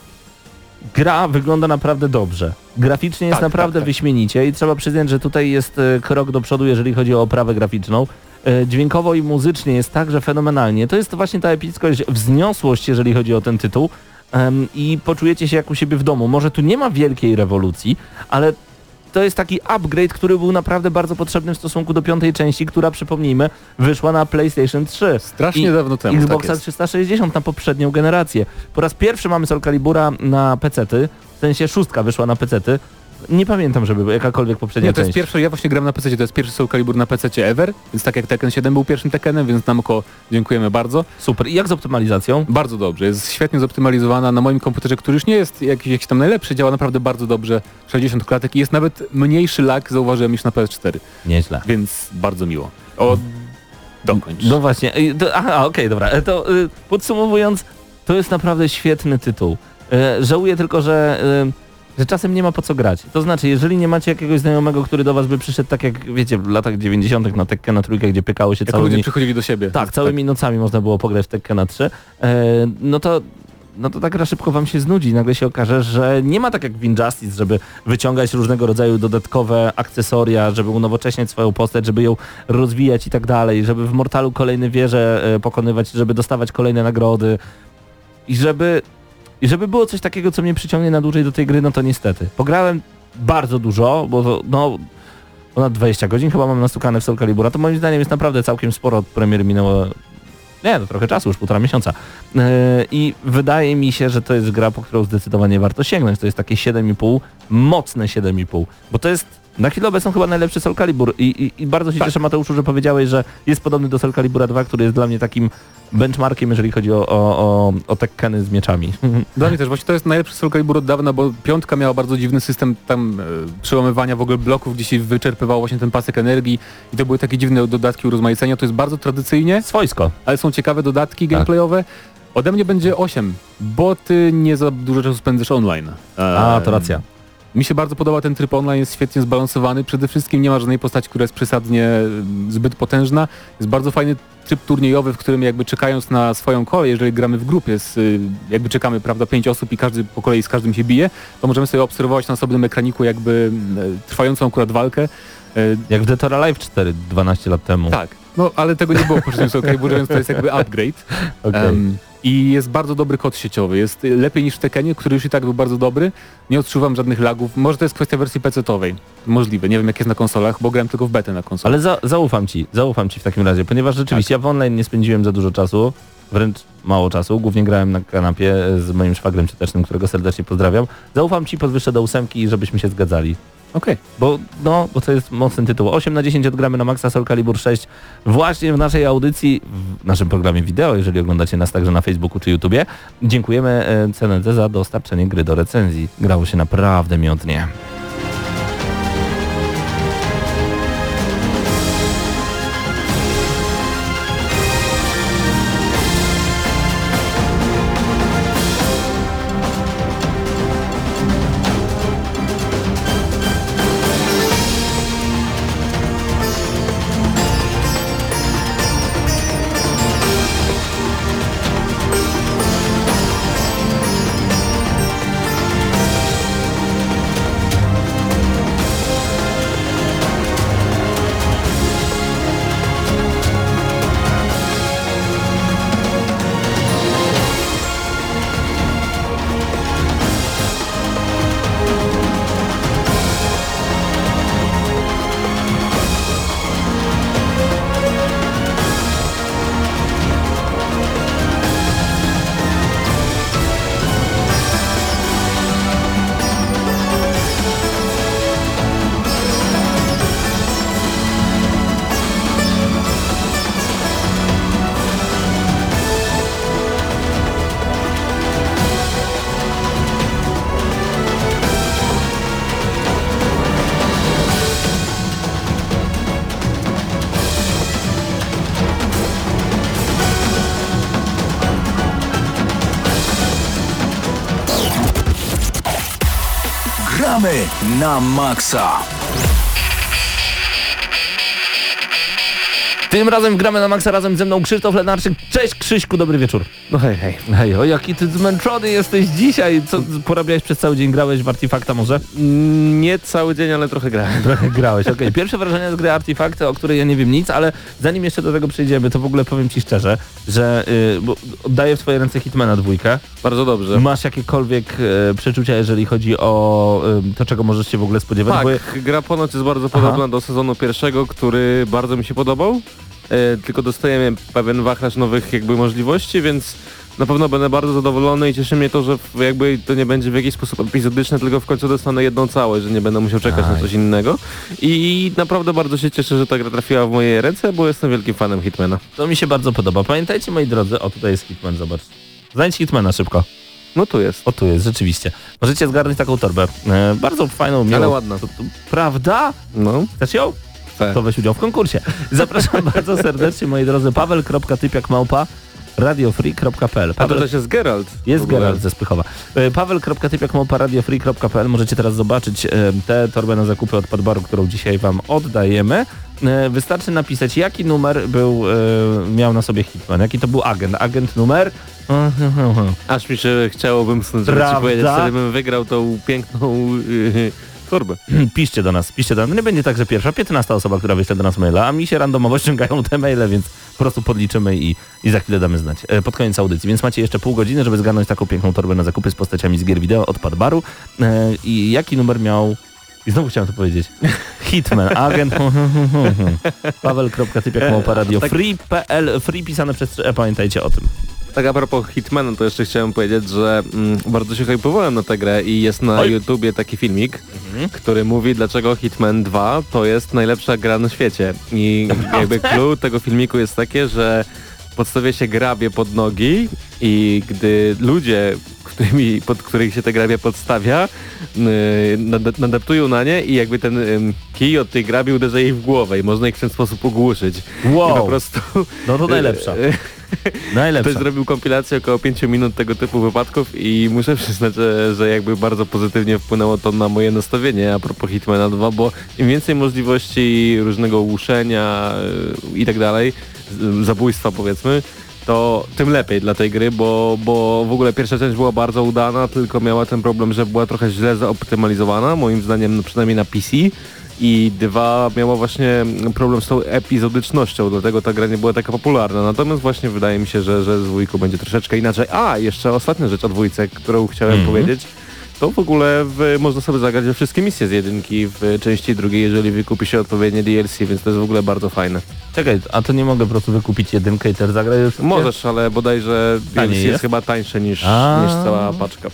gra wygląda naprawdę dobrze. Graficznie jest Tak, naprawdę tak, tak. wyśmienicie i trzeba przyznać, że tutaj jest e, krok do przodu, jeżeli chodzi o oprawę graficzną. E, Dźwiękowo i muzycznie jest także fenomenalnie. To jest właśnie ta epickość, wzniosłość, jeżeli chodzi o ten tytuł. I poczujecie się jak u siebie w domu. Może tu nie ma wielkiej rewolucji, ale to jest taki upgrade, który był naprawdę bardzo potrzebny w stosunku do piątej części, która przypomnijmy wyszła na PlayStation 3. Strasznie I dawno temu, Xboxa tak jest. 360 na poprzednią generację. Po raz pierwszy mamy Soul Calibura na PC-ty, w sensie szóstka wyszła na PC-ty. Nie pamiętam, żeby jakakolwiek poprzednia Nie, to jest część. pierwszy, ja właśnie gram na PC, to jest pierwszy Soul Calibur na PC ever, więc tak jak Tekken 7 był pierwszym Tekkenem, więc Namco dziękujemy bardzo. Super. I jak z optymalizacją? Bardzo dobrze, jest świetnie zoptymalizowana na moim komputerze, który już nie jest jakiś, jakiś tam najlepszy, działa naprawdę bardzo dobrze, 60 klatek i jest nawet mniejszy lag, zauważyłem, niż na PS4, Nieźle. więc bardzo miło. O, dokończ. No właśnie. To, aha, okej, dobra. To y, podsumowując, to jest naprawdę świetny tytuł. E, żałuję tylko, że, y, że czasem nie ma po co grać. To znaczy, jeżeli nie macie jakiegoś znajomego, który do was by przyszedł tak jak, wiecie, w latach 90. na Tekken na trójkę, gdzie pykało się Jak całymi... ludzie przychodzili do siebie. Tak, całymi nocami można było pograć w Tekken na 3. E, no to no to ta gra szybko wam się znudzi. Nagle się okaże, że nie ma tak jak w Injustice, żeby wyciągać różnego rodzaju dodatkowe akcesoria, żeby unowocześniać swoją postać, żeby ją rozwijać i tak dalej, żeby w Mortalu kolejne wieże e, pokonywać, żeby dostawać kolejne nagrody i żeby i żeby było coś takiego, co mnie przyciągnie na dłużej do tej gry, no to niestety. Pograłem bardzo dużo, bo to, no ponad 20 godzin chyba mam nastukane w Soul Calibura, to moim zdaniem jest naprawdę całkiem sporo od premiery minęło nie, no trochę czasu, już półtora miesiąca. Yy, I wydaje mi się, że to jest gra, po którą zdecydowanie warto sięgnąć. To jest takie 7,5, mocne 7,5, bo to jest na chwilę obecną chyba najlepszy Soul Calibur i, i, i bardzo się Tak. cieszę Mateuszu, że powiedziałeś, że jest podobny do Soul Calibura 2, który jest dla mnie takim benchmarkiem, jeżeli chodzi o, o, o, o Tekkeny z mieczami. <laughs> Dla mnie też właśnie to jest najlepszy Soul Calibur od dawna, bo piątka miała bardzo dziwny system tam e, przełamywania w ogóle bloków, gdzie się wyczerpywał właśnie ten pasek energii i to były takie dziwne dodatki urozmaicenia. To jest bardzo tradycyjnie, Swojsko. ale są ciekawe dodatki Tak. gameplayowe. Ode mnie będzie 8, bo ty nie za dużo czasu spędzasz online. A, to racja. Mi się bardzo podoba ten tryb online, jest świetnie zbalansowany. Przede wszystkim nie ma żadnej postaci, która jest przesadnie mm, zbyt potężna. Jest bardzo fajny tryb turniejowy, w którym jakby czekając na swoją kolej, jeżeli gramy w grupie, z, y, jakby czekamy, prawda, pięć osób i każdy po kolei z każdym się bije, to możemy sobie obserwować na osobnym ekraniku jakby mm, trwającą akurat walkę. E, Jak w Dead or Alive 4, 12 lat temu. Tak, no ale tego nie było w poprzednim Soul Caliburze, więc to jest jakby upgrade. <laughs> Okej. Em, I jest bardzo dobry kod sieciowy. Jest lepiej niż w Tekkenie, który już i tak był bardzo dobry. Nie odczuwam żadnych lagów. Może to jest kwestia wersji PC-towej. Możliwe. Nie wiem jak jest na konsolach, bo grałem tylko w betę na konsolach. Ale za, zaufam ci, zaufam ci w takim razie, ponieważ rzeczywiście ja w online nie spędziłem za dużo czasu, wręcz mało czasu, głównie grałem na kanapie z moim szwagrem czytecznym, którego serdecznie pozdrawiam. Zaufam ci, podwyższę do ósemki, żebyśmy się zgadzali. Okej. Bo, no, bo to jest mocny tytuł. 8 na 10 odgramy na Maxa Soul Calibur 6 właśnie w naszej audycji, w naszym programie wideo, jeżeli oglądacie nas także na Facebooku czy YouTubie. Dziękujemy e, CNC za dostarczenie gry do recenzji. Grało się naprawdę miodnie. Na maksa. Tym razem gramy na Maxa razem ze mną Krzysztof Lenarczyk. Cześć Krzyśku, dobry wieczór. No hej, hej. Hej, o jaki ty zmęczony jesteś dzisiaj. Co porabiałeś przez cały dzień? Grałeś w Artifacta może? Nie cały dzień, ale trochę grałem. <laughs> Trochę grałeś, okej. Pierwsze wrażenia z gry Artifacty, o której ja nie wiem nic, ale zanim jeszcze do tego przejdziemy, to w ogóle powiem ci szczerze, że y, bo oddaję w twoje ręce Hitmana dwójkę. Bardzo dobrze. Masz jakiekolwiek y, przeczucia, jeżeli chodzi o y, to, czego możesz się w ogóle spodziewać? Tak, Bo gra ponoć jest bardzo podobna do sezonu pierwszego, który bardzo mi się podobał. E, tylko dostajemy pewien wachlarz nowych jakby możliwości, więc na pewno będę bardzo zadowolony i cieszy mnie to, że jakby to nie będzie w jakiś sposób epizodyczne, tylko w końcu dostanę jedną całość, że nie będę musiał czekać na Nice. coś innego. I naprawdę bardzo się cieszę, że ta gra trafiła w moje ręce, bo jestem wielkim fanem Hitmana. To mi się bardzo podoba. Pamiętajcie moi drodzy, o tutaj jest Hitman, zobacz. Znajdź Hitmana szybko. No tu jest. O tu jest, rzeczywiście. Możecie zgarnąć taką torbę. E, bardzo fajną, miłą. Ale ładna. To, to, prawda? No. Chcesz ją? Chcę. To weź udział w konkursie. Zapraszam <laughs> bardzo serdecznie moi drodzy. Paweł.typiak małpa radiofree.pl A to też jest Geralt. jest. Geralt ze Spychowa. E, Paweł.typiak małpa radiofree.pl Możecie teraz zobaczyć e, tę torbę na zakupy od Padbaru, którą dzisiaj wam oddajemy. E, Wystarczy napisać, jaki numer był, miał na sobie Hitman, jaki to był agent. Agent numer... Aż mi się Prawda? ci powiedzieć, wtedy bym wygrał tą piękną torbę. <clears throat> piszcie do nas, piszcie do nas. Nie będzie tak, że pierwsza, 15 osoba, która wyśle do nas maila, a mi się randomowo <laughs> ściągają te maile, więc po prostu podliczymy i, i za chwilę damy znać. E, pod koniec audycji, więc macie jeszcze pół godziny, żeby zgarnąć taką piękną torbę na zakupy z postaciami z gier wideo od Padbaru. E, I jaki numer miał... I znowu chciałem to powiedzieć. <laughs> Hitman, agent. <laughs> Paweł.typiak małpa radio free.pl free pisane przez E, pamiętajcie o tym. Tak a propos Hitmana, to jeszcze chciałem powiedzieć, że mm, bardzo się hypowałem na tę grę i jest na Oj. YouTubie taki filmik, Mhm. który mówi, dlaczego Hitman 2 to jest najlepsza gra na świecie. I <laughs> jakby clue tego filmiku jest takie, że podstawia się grabie pod nogi i gdy ludzie, którymi, pod których się te grabie podstawia, yy, nade- nadeptują na nie i jakby ten kij od tej grabi uderza jej w głowę i można ich w ten sposób ogłuszyć. I po Wow, prostu... no to najlepsza. Ktoś Najlepsza. zrobił kompilację około 5 minut tego typu wypadków i muszę przyznać, że, że jakby bardzo pozytywnie wpłynęło to na moje nastawienie a propos Hitmana 2, bo im więcej możliwości różnego łuszenia i tak dalej, zabójstwa powiedzmy, to tym lepiej dla tej gry, bo, bo w ogóle pierwsza część była bardzo udana, tylko miała ten problem, że była trochę źle zaoptymalizowana, moim zdaniem no przynajmniej na PC. I dwa miała właśnie problem z tą epizodycznością, dlatego ta gra nie była taka popularna. Natomiast właśnie wydaje mi się, że, że z dwójką będzie troszeczkę inaczej. A, jeszcze ostatnia rzecz o dwójce, którą chciałem Mhm. powiedzieć. To w ogóle w, można sobie zagrać we wszystkie misje z jedynki w części drugiej, jeżeli wykupi się odpowiednie DLC, więc to jest w ogóle bardzo fajne. Czekaj, a to nie mogę po prostu wykupić jedynkę i też zagrać już? Możesz, ale bodajże DLC jest, jest? chyba tańsze niż, A. niż cała paczka.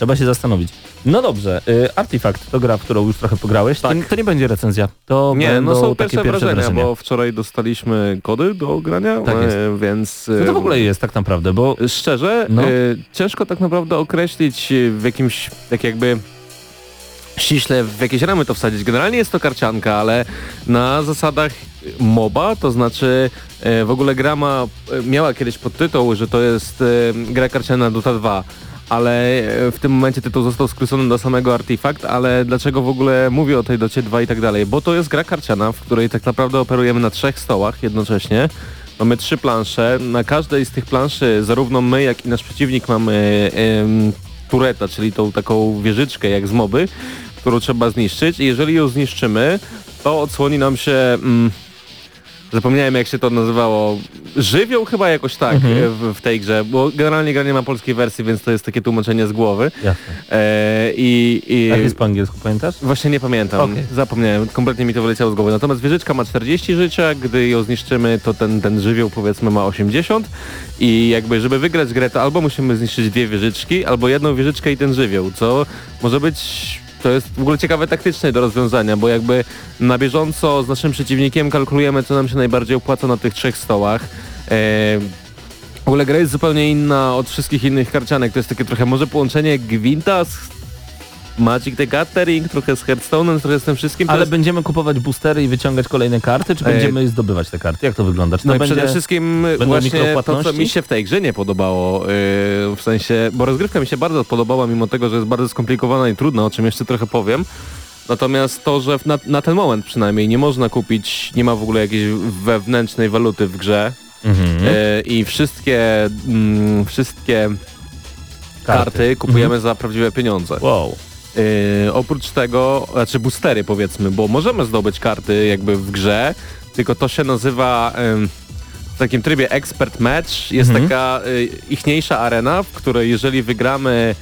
Trzeba się zastanowić. No dobrze, y, Artifact to gra, w którą już trochę pograłeś. Tak. To, to nie będzie recenzja. To Nie, no są takie pierwsze, pierwsze wrażenia, wrażenia. bo wczoraj dostaliśmy kody do grania, Tak e, więc... Co to w ogóle jest tak naprawdę, bo Szczerze, No. e, ciężko tak naprawdę określić e, w jakimś, tak jakby ściśle w jakieś ramy to wsadzić. Generalnie jest to karcianka, ale na zasadach MOBA, to znaczy e, w ogóle gra ma, e, miała kiedyś podtytuł, że to jest e, gra karciana Dota 2, ale e, w tym momencie tytuł został skrócony do samego Artifact, ale dlaczego w ogóle mówię o tej Docie 2 i tak dalej? Bo to jest gra karciana, w której tak naprawdę operujemy na trzech stołach jednocześnie. Mamy trzy plansze. Na każdej z tych planszy zarówno my, jak i nasz przeciwnik mamy em, tureta, czyli tą taką wieżyczkę jak z moby, którą trzeba zniszczyć i jeżeli ją zniszczymy, to odsłoni nam się... Mm, Zapomniałem jak się to nazywało. Żywioł chyba jakoś tak Mhm. e, w, w tej grze, bo generalnie gra nie ma polskiej wersji, więc to jest takie tłumaczenie z głowy. jasne. E, I, i Jak jest po angielsku, pamiętasz? Właśnie nie pamiętam, Okej. zapomniałem, kompletnie mi to wyleciało z głowy. Natomiast wieżyczka ma 40 życia, gdy ją zniszczymy, to ten, ten żywioł powiedzmy ma 80 i jakby żeby wygrać grę, to albo musimy zniszczyć dwie wieżyczki, albo jedną wieżyczkę i ten żywioł, co może być... To jest w ogóle ciekawe taktycznie do rozwiązania, bo jakby na bieżąco z naszym przeciwnikiem kalkulujemy, co nam się najbardziej opłaca na tych trzech stołach. E, w ogóle gra jest zupełnie inna od wszystkich innych karcianek. To jest takie trochę może połączenie Gwinta z Magic the Gathering, trochę z Hearthstone'em, trochę z tym wszystkim. Ale będziemy kupować boostery i wyciągać kolejne karty, czy Ej. będziemy zdobywać te karty? Jak to wygląda? Czy to No będzie... przede wszystkim właśnie to, co mi się w tej grze nie podobało, yy, w sensie, bo rozgrywka mi się bardzo podobała, mimo tego, że jest bardzo skomplikowana i trudna, o czym jeszcze trochę powiem. Natomiast to, że na, na ten moment przynajmniej nie można kupić, nie ma w ogóle jakiejś wewnętrznej waluty w grze Mhm. yy, i wszystkie, mm, wszystkie karty, kupujemy za prawdziwe pieniądze. Wow. Yy, oprócz tego, znaczy boostery powiedzmy, bo możemy zdobyć karty jakby w grze, tylko to się nazywa ym, w takim trybie expert match. Jest Mhm. taka y, ichniejsza arena, w której jeżeli wygramy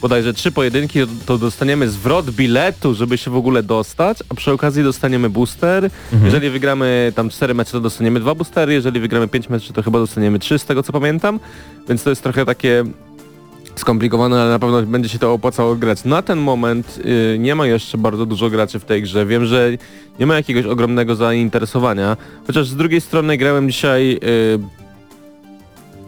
bodajże trzy pojedynki, to- to dostaniemy zwrot biletu, żeby się w ogóle dostać, a przy okazji dostaniemy booster. Mhm. Jeżeli wygramy tam cztery mecze, to dostaniemy dwa boostery, jeżeli wygramy pięć meczy, to chyba dostaniemy trzy, z tego co pamiętam. Więc to jest trochę takie skomplikowane, ale na pewno będzie się to opłacało grać. Na ten moment y, nie ma jeszcze bardzo dużo graczy w tej grze. Wiem, że nie ma jakiegoś ogromnego zainteresowania, chociaż z drugiej strony grałem dzisiaj y,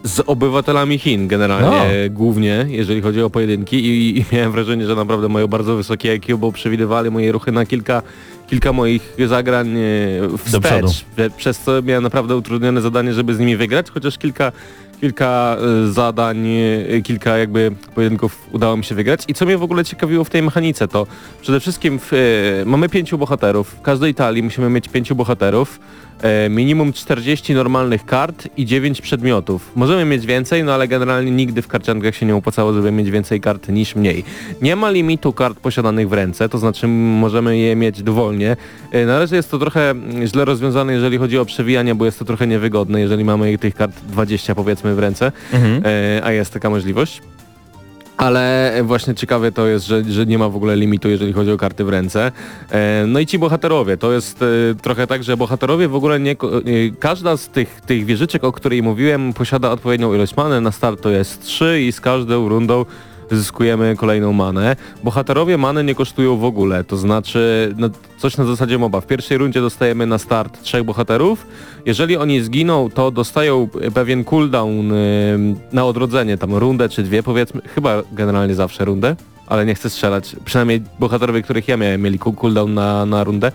z obywatelami Chin generalnie No. głównie, jeżeli chodzi o pojedynki i, i miałem wrażenie, że naprawdę mają bardzo wysokie IQ, bo przewidywali moje ruchy na kilka kilka moich zagrań e, wstecz, Prze- przez co miałem naprawdę utrudnione zadanie, żeby z nimi wygrać, chociaż kilka kilka e, zadań, e, kilka jakby pojedynków udało mi się wygrać. I co mnie w ogóle ciekawiło w tej mechanice, to przede wszystkim w, mamy pięciu bohaterów. W każdej talii musimy mieć pięciu bohaterów. E, minimum 40 normalnych kart i 9 przedmiotów. Możemy mieć więcej, no ale generalnie nigdy w karciankach się nie opłacało, żeby mieć więcej kart niż mniej. Nie ma limitu kart posiadanych w ręce, to znaczy możemy je mieć dowolnie. E, na razie jest to trochę mm, źle rozwiązane, jeżeli chodzi o przewijanie, bo jest to trochę niewygodne, jeżeli mamy tych kart 20 powiedzmy w ręce, Mhm. e, a jest taka możliwość. Ale właśnie ciekawe to jest, że, że nie ma w ogóle limitu, jeżeli chodzi o karty w ręce. E, no i ci bohaterowie, to jest e, trochę tak, że bohaterowie w ogóle nie... e, każda z tych, tych wieżyczek, o której mówiłem, posiada odpowiednią ilość many. Na start to jest 3 i z każdą rundą zyskujemy kolejną manę. Bohaterowie many nie kosztują w ogóle, to znaczy no, coś na zasadzie moba. W pierwszej rundzie dostajemy na start trzech bohaterów. Jeżeli oni zginą, to dostają pewien cooldown na odrodzenie, tam rundę czy dwie powiedzmy, chyba generalnie zawsze rundę, ale nie chcę strzelać. Przynajmniej bohaterowie, których ja miałem, mieli cool- cooldown na, na rundę.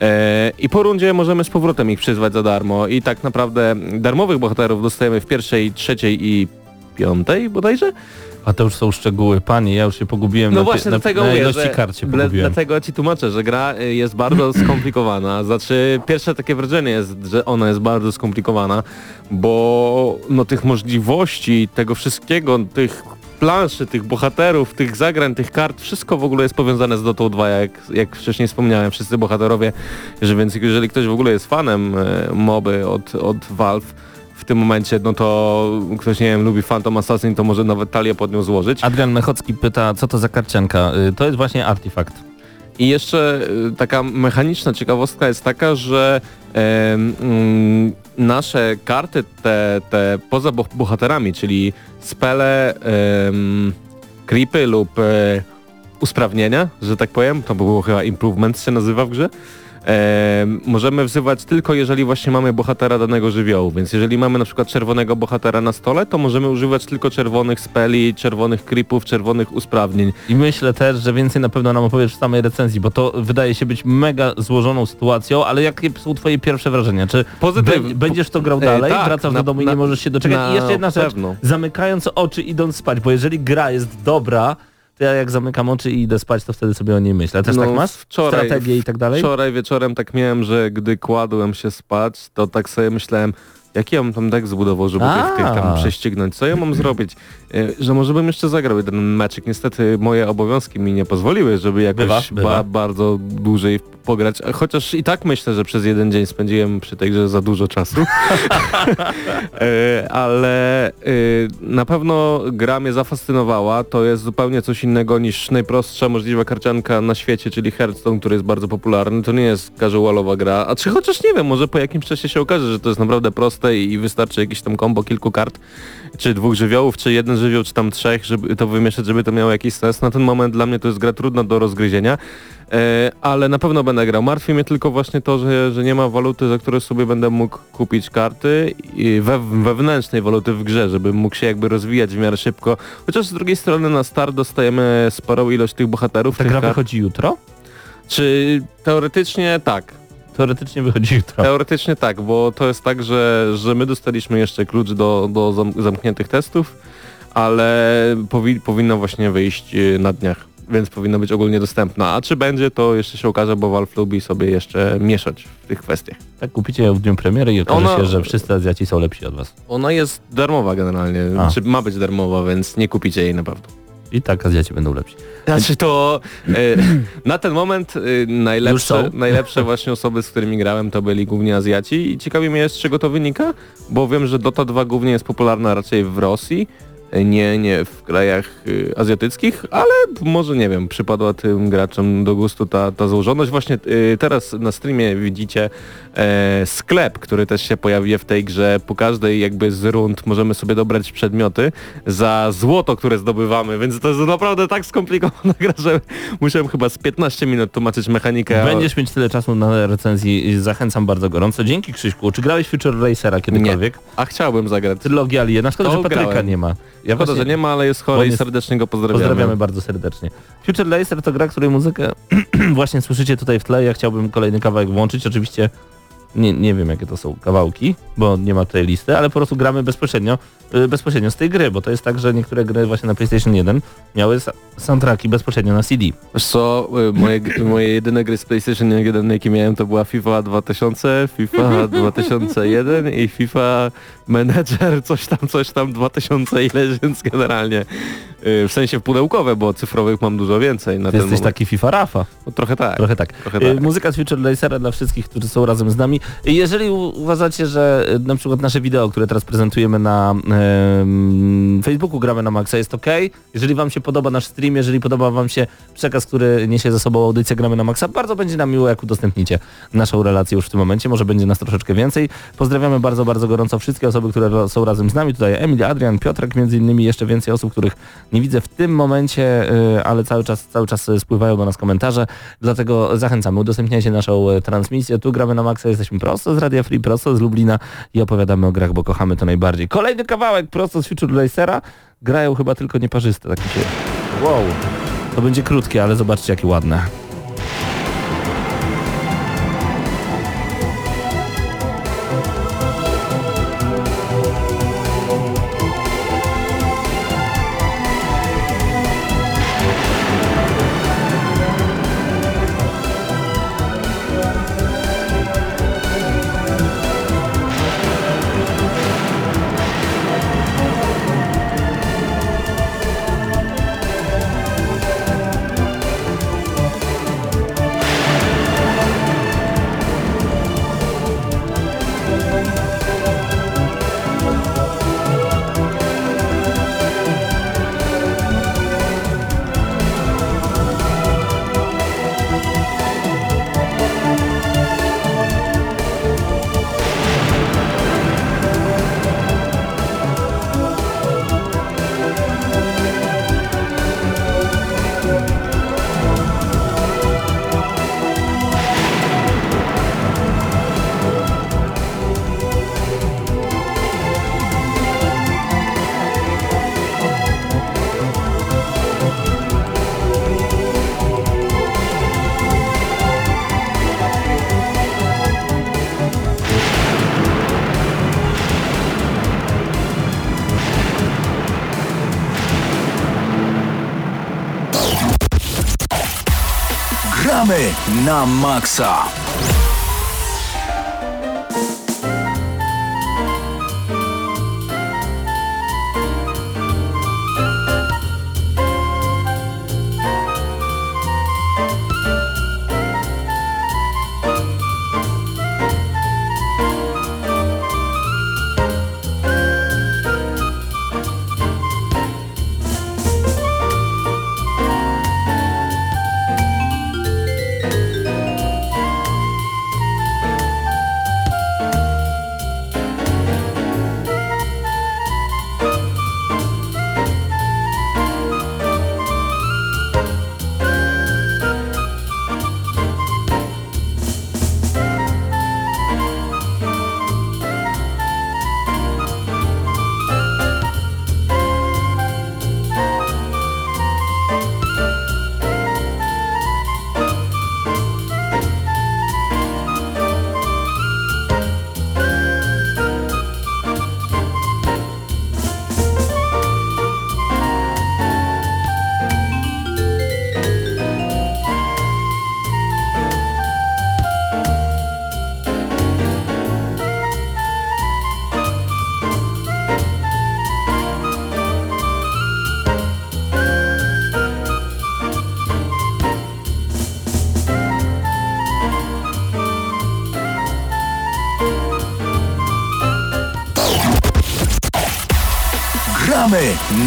E, I po rundzie możemy z powrotem ich przyzwać za darmo i tak naprawdę darmowych bohaterów dostajemy w pierwszej, trzeciej i piątej bodajże. A to już są szczegóły. Panie, ja już się pogubiłem No na, właśnie na, dlatego na mówię, ilości kart się pogubiłem. dlatego ci tłumaczę, że gra y, jest bardzo <clears throat> skomplikowana. Znaczy pierwsze takie wrażenie jest, że ona jest bardzo skomplikowana, bo no tych możliwości, tego wszystkiego, tych planszy, tych bohaterów, tych zagrań, tych kart, wszystko w ogóle jest powiązane z Dotą 2, jak, jak wcześniej wspomniałem, wszyscy bohaterowie, że więc jeżeli ktoś w ogóle jest fanem e, moby od, od Valve, w tym momencie, no to ktoś, nie wiem, lubi Phantom Assassin, to może nawet talię pod nią złożyć. Adrian Mechocki pyta, co to za karcianka? Y, To jest właśnie artefakt. I jeszcze y, taka mechaniczna ciekawostka jest taka, że em, mm, nasze karty, te, te poza boh- bohaterami, czyli spele, em, creepy lub e, usprawnienia, że tak powiem, to było chyba improvements się nazywa w grze, em, możemy wzywać tylko jeżeli właśnie mamy bohatera danego żywiołu, więc jeżeli mamy na przykład czerwonego bohatera na stole, to możemy używać tylko czerwonych speli, czerwonych creepów, czerwonych usprawnień. I myślę też, że więcej na pewno nam opowiesz w samej recenzji, bo to wydaje się być mega złożoną sytuacją, ale jakie są twoje pierwsze wrażenia? Czy Pozytyw- be- będziesz to grał E, dalej, tak, wracasz na- do domu i na- nie możesz się doczekać? I jeszcze jedna rzecz, pewno. zamykając oczy idąc spać, bo jeżeli gra jest dobra, to ja jak zamykam oczy i idę spać, to wtedy sobie o niej myślę. Też No, tak masz? wczoraj- Strategię i tak dalej? Wczoraj wieczorem tak miałem, że gdy kładłem się spać, to tak sobie myślałem, jaki ja bym tam deck zbudował, żeby tych, tych tam prześcignąć. Co ja mam <laughs> zrobić? E, Że może bym jeszcze zagrał jeden meczek. Niestety moje obowiązki mi nie pozwoliły, żeby jakoś Bywa, bywa. Ba bardzo dłużej pograć. Chociaż i tak myślę, że przez jeden dzień spędziłem przy tej grze za dużo czasu. <laughs> E, Ale e, na pewno gra mnie zafascynowała. To jest zupełnie coś innego niż najprostsza możliwa karcianka na świecie, czyli Hearthstone, który jest bardzo popularny. To nie jest casualowa gra. A czy chociaż nie wiem, może po jakimś czasie się okaże, że to jest naprawdę prosta proste i wystarczy jakieś tam kombo kilku kart, czy dwóch żywiołów, czy jeden żywioł, czy tam trzech, żeby to wymieszać, żeby to miało jakiś sens. Na ten moment dla mnie to jest gra trudna do rozgryzienia, e, ale na pewno będę grał. Martwi mnie tylko właśnie to, że, że nie ma waluty, za które sobie będę mógł kupić karty i we, wewnętrznej waluty w grze, żebym mógł się jakby rozwijać w miarę szybko. Chociaż z drugiej strony na start dostajemy sporą ilość tych bohaterów. Ta tych gra kart. wychodzi jutro? Czy teoretycznie tak. Teoretycznie wychodzi jutro. Teoretycznie tak, bo to jest tak, że, że my dostaliśmy jeszcze klucz do, do zam zamkniętych testów, ale powi powinno właśnie wyjść y, na dniach, więc powinno być ogólnie dostępna. A czy będzie, to jeszcze się okaże, bo Valve lubi sobie jeszcze mieszać w tych kwestiach. Tak kupicie ją w dniu premiery i okaże Ona- się, że wszyscy Azjaci są lepsi od was. Ona jest darmowa generalnie, A. czy ma być darmowa, więc nie kupicie jej na pewno. I tak Azjaci będą lepsi. Znaczy to e, <clears throat> na ten moment e, najlepsze, najlepsze <laughs> właśnie osoby, z którymi grałem to byli głównie Azjaci i ciekawi mnie z czego to wynika, bo wiem, że Dota 2 głównie jest popularna raczej w Rosji, e, nie, nie w krajach azjatyckich, ale może nie wiem, przypadła tym graczom do gustu ta, ta złożoność. Właśnie teraz na streamie widzicie e, sklep, który też się pojawia w tej grze. Po każdej jakby z rund możemy sobie dobrać przedmioty za złoto, które zdobywamy, więc to jest naprawdę tak skomplikowana <laughs> gra, że musiałem chyba z 15 minut tłumaczyć mechanikę. Będziesz mieć tyle czasu na recenzji i zachęcam bardzo gorąco. Dzięki Krzyśku. Czy grałeś Future Racera kiedykolwiek? A chciałbym zagrać. Trylogia Aliena. Szkoda, To że Patryka grałem. nie ma. Ja Szkoda, że nie ma, ale jest chory i serdecznie go pozdrawiamy. Pozdrawiamy bardzo serdecznie. Future Racer to gra, której muzykę <clears throat> właśnie słyszycie tutaj w tle. Ja chciałbym kolejny kawałek włączyć. Oczywiście nie, nie wiem jakie to są kawałki, bo nie ma tutaj listy, ale po prostu gramy bezpośrednio, y, bezpośrednio z tej gry, bo to jest tak, że niektóre gry właśnie na PlayStation 1 miały soundtracki bezpośrednio na CD. Wiesz co, y, moje, moje jedyne gry z PlayStation 1, jakie miałem, to była FIFA 2000, FIFA 2001 i FIFA Manager, coś tam, coś tam, 2000 ileś, więc generalnie y, w sensie pudełkowe, bo cyfrowych mam dużo więcej na Ty ten jesteś moment. taki FIFA Rafa. No, trochę tak. Trochę tak. Trochę tak. Muzyka z Future Racera dla wszystkich, którzy są razem z nami. Jeżeli uważacie, że y, na przykład nasze wideo, które teraz prezentujemy na Facebooku Gramy na Maxa jest ok, jeżeli wam się podoba nasz stream, jeżeli podoba wam się przekaz, który niesie ze sobą audycję Gramy na Maxa, bardzo będzie nam miło, jak udostępnicie naszą relację już w tym momencie. Może będzie nas troszeczkę więcej. Pozdrawiamy bardzo, bardzo gorąco wszystkie osoby, które są razem z nami. Tutaj Emil, Adrian, Piotrek, między innymi jeszcze więcej osób, których nie widzę w tym momencie, y, ale cały czas, cały czas y, spływają do nas komentarze. Dlatego zachęcamy, udostępniajcie naszą transmisję. Tu gramy na Maxa, jesteśmy prosto z Radia Free, prosto z Lublina i opowiadamy o grach, bo kochamy to najbardziej. Kolejny kawałek prosto z Future Racera. Grają chyba tylko nieparzyste, tak mi się... Wow. To będzie krótkie, ale zobaczcie jakie ładne. Na maksa.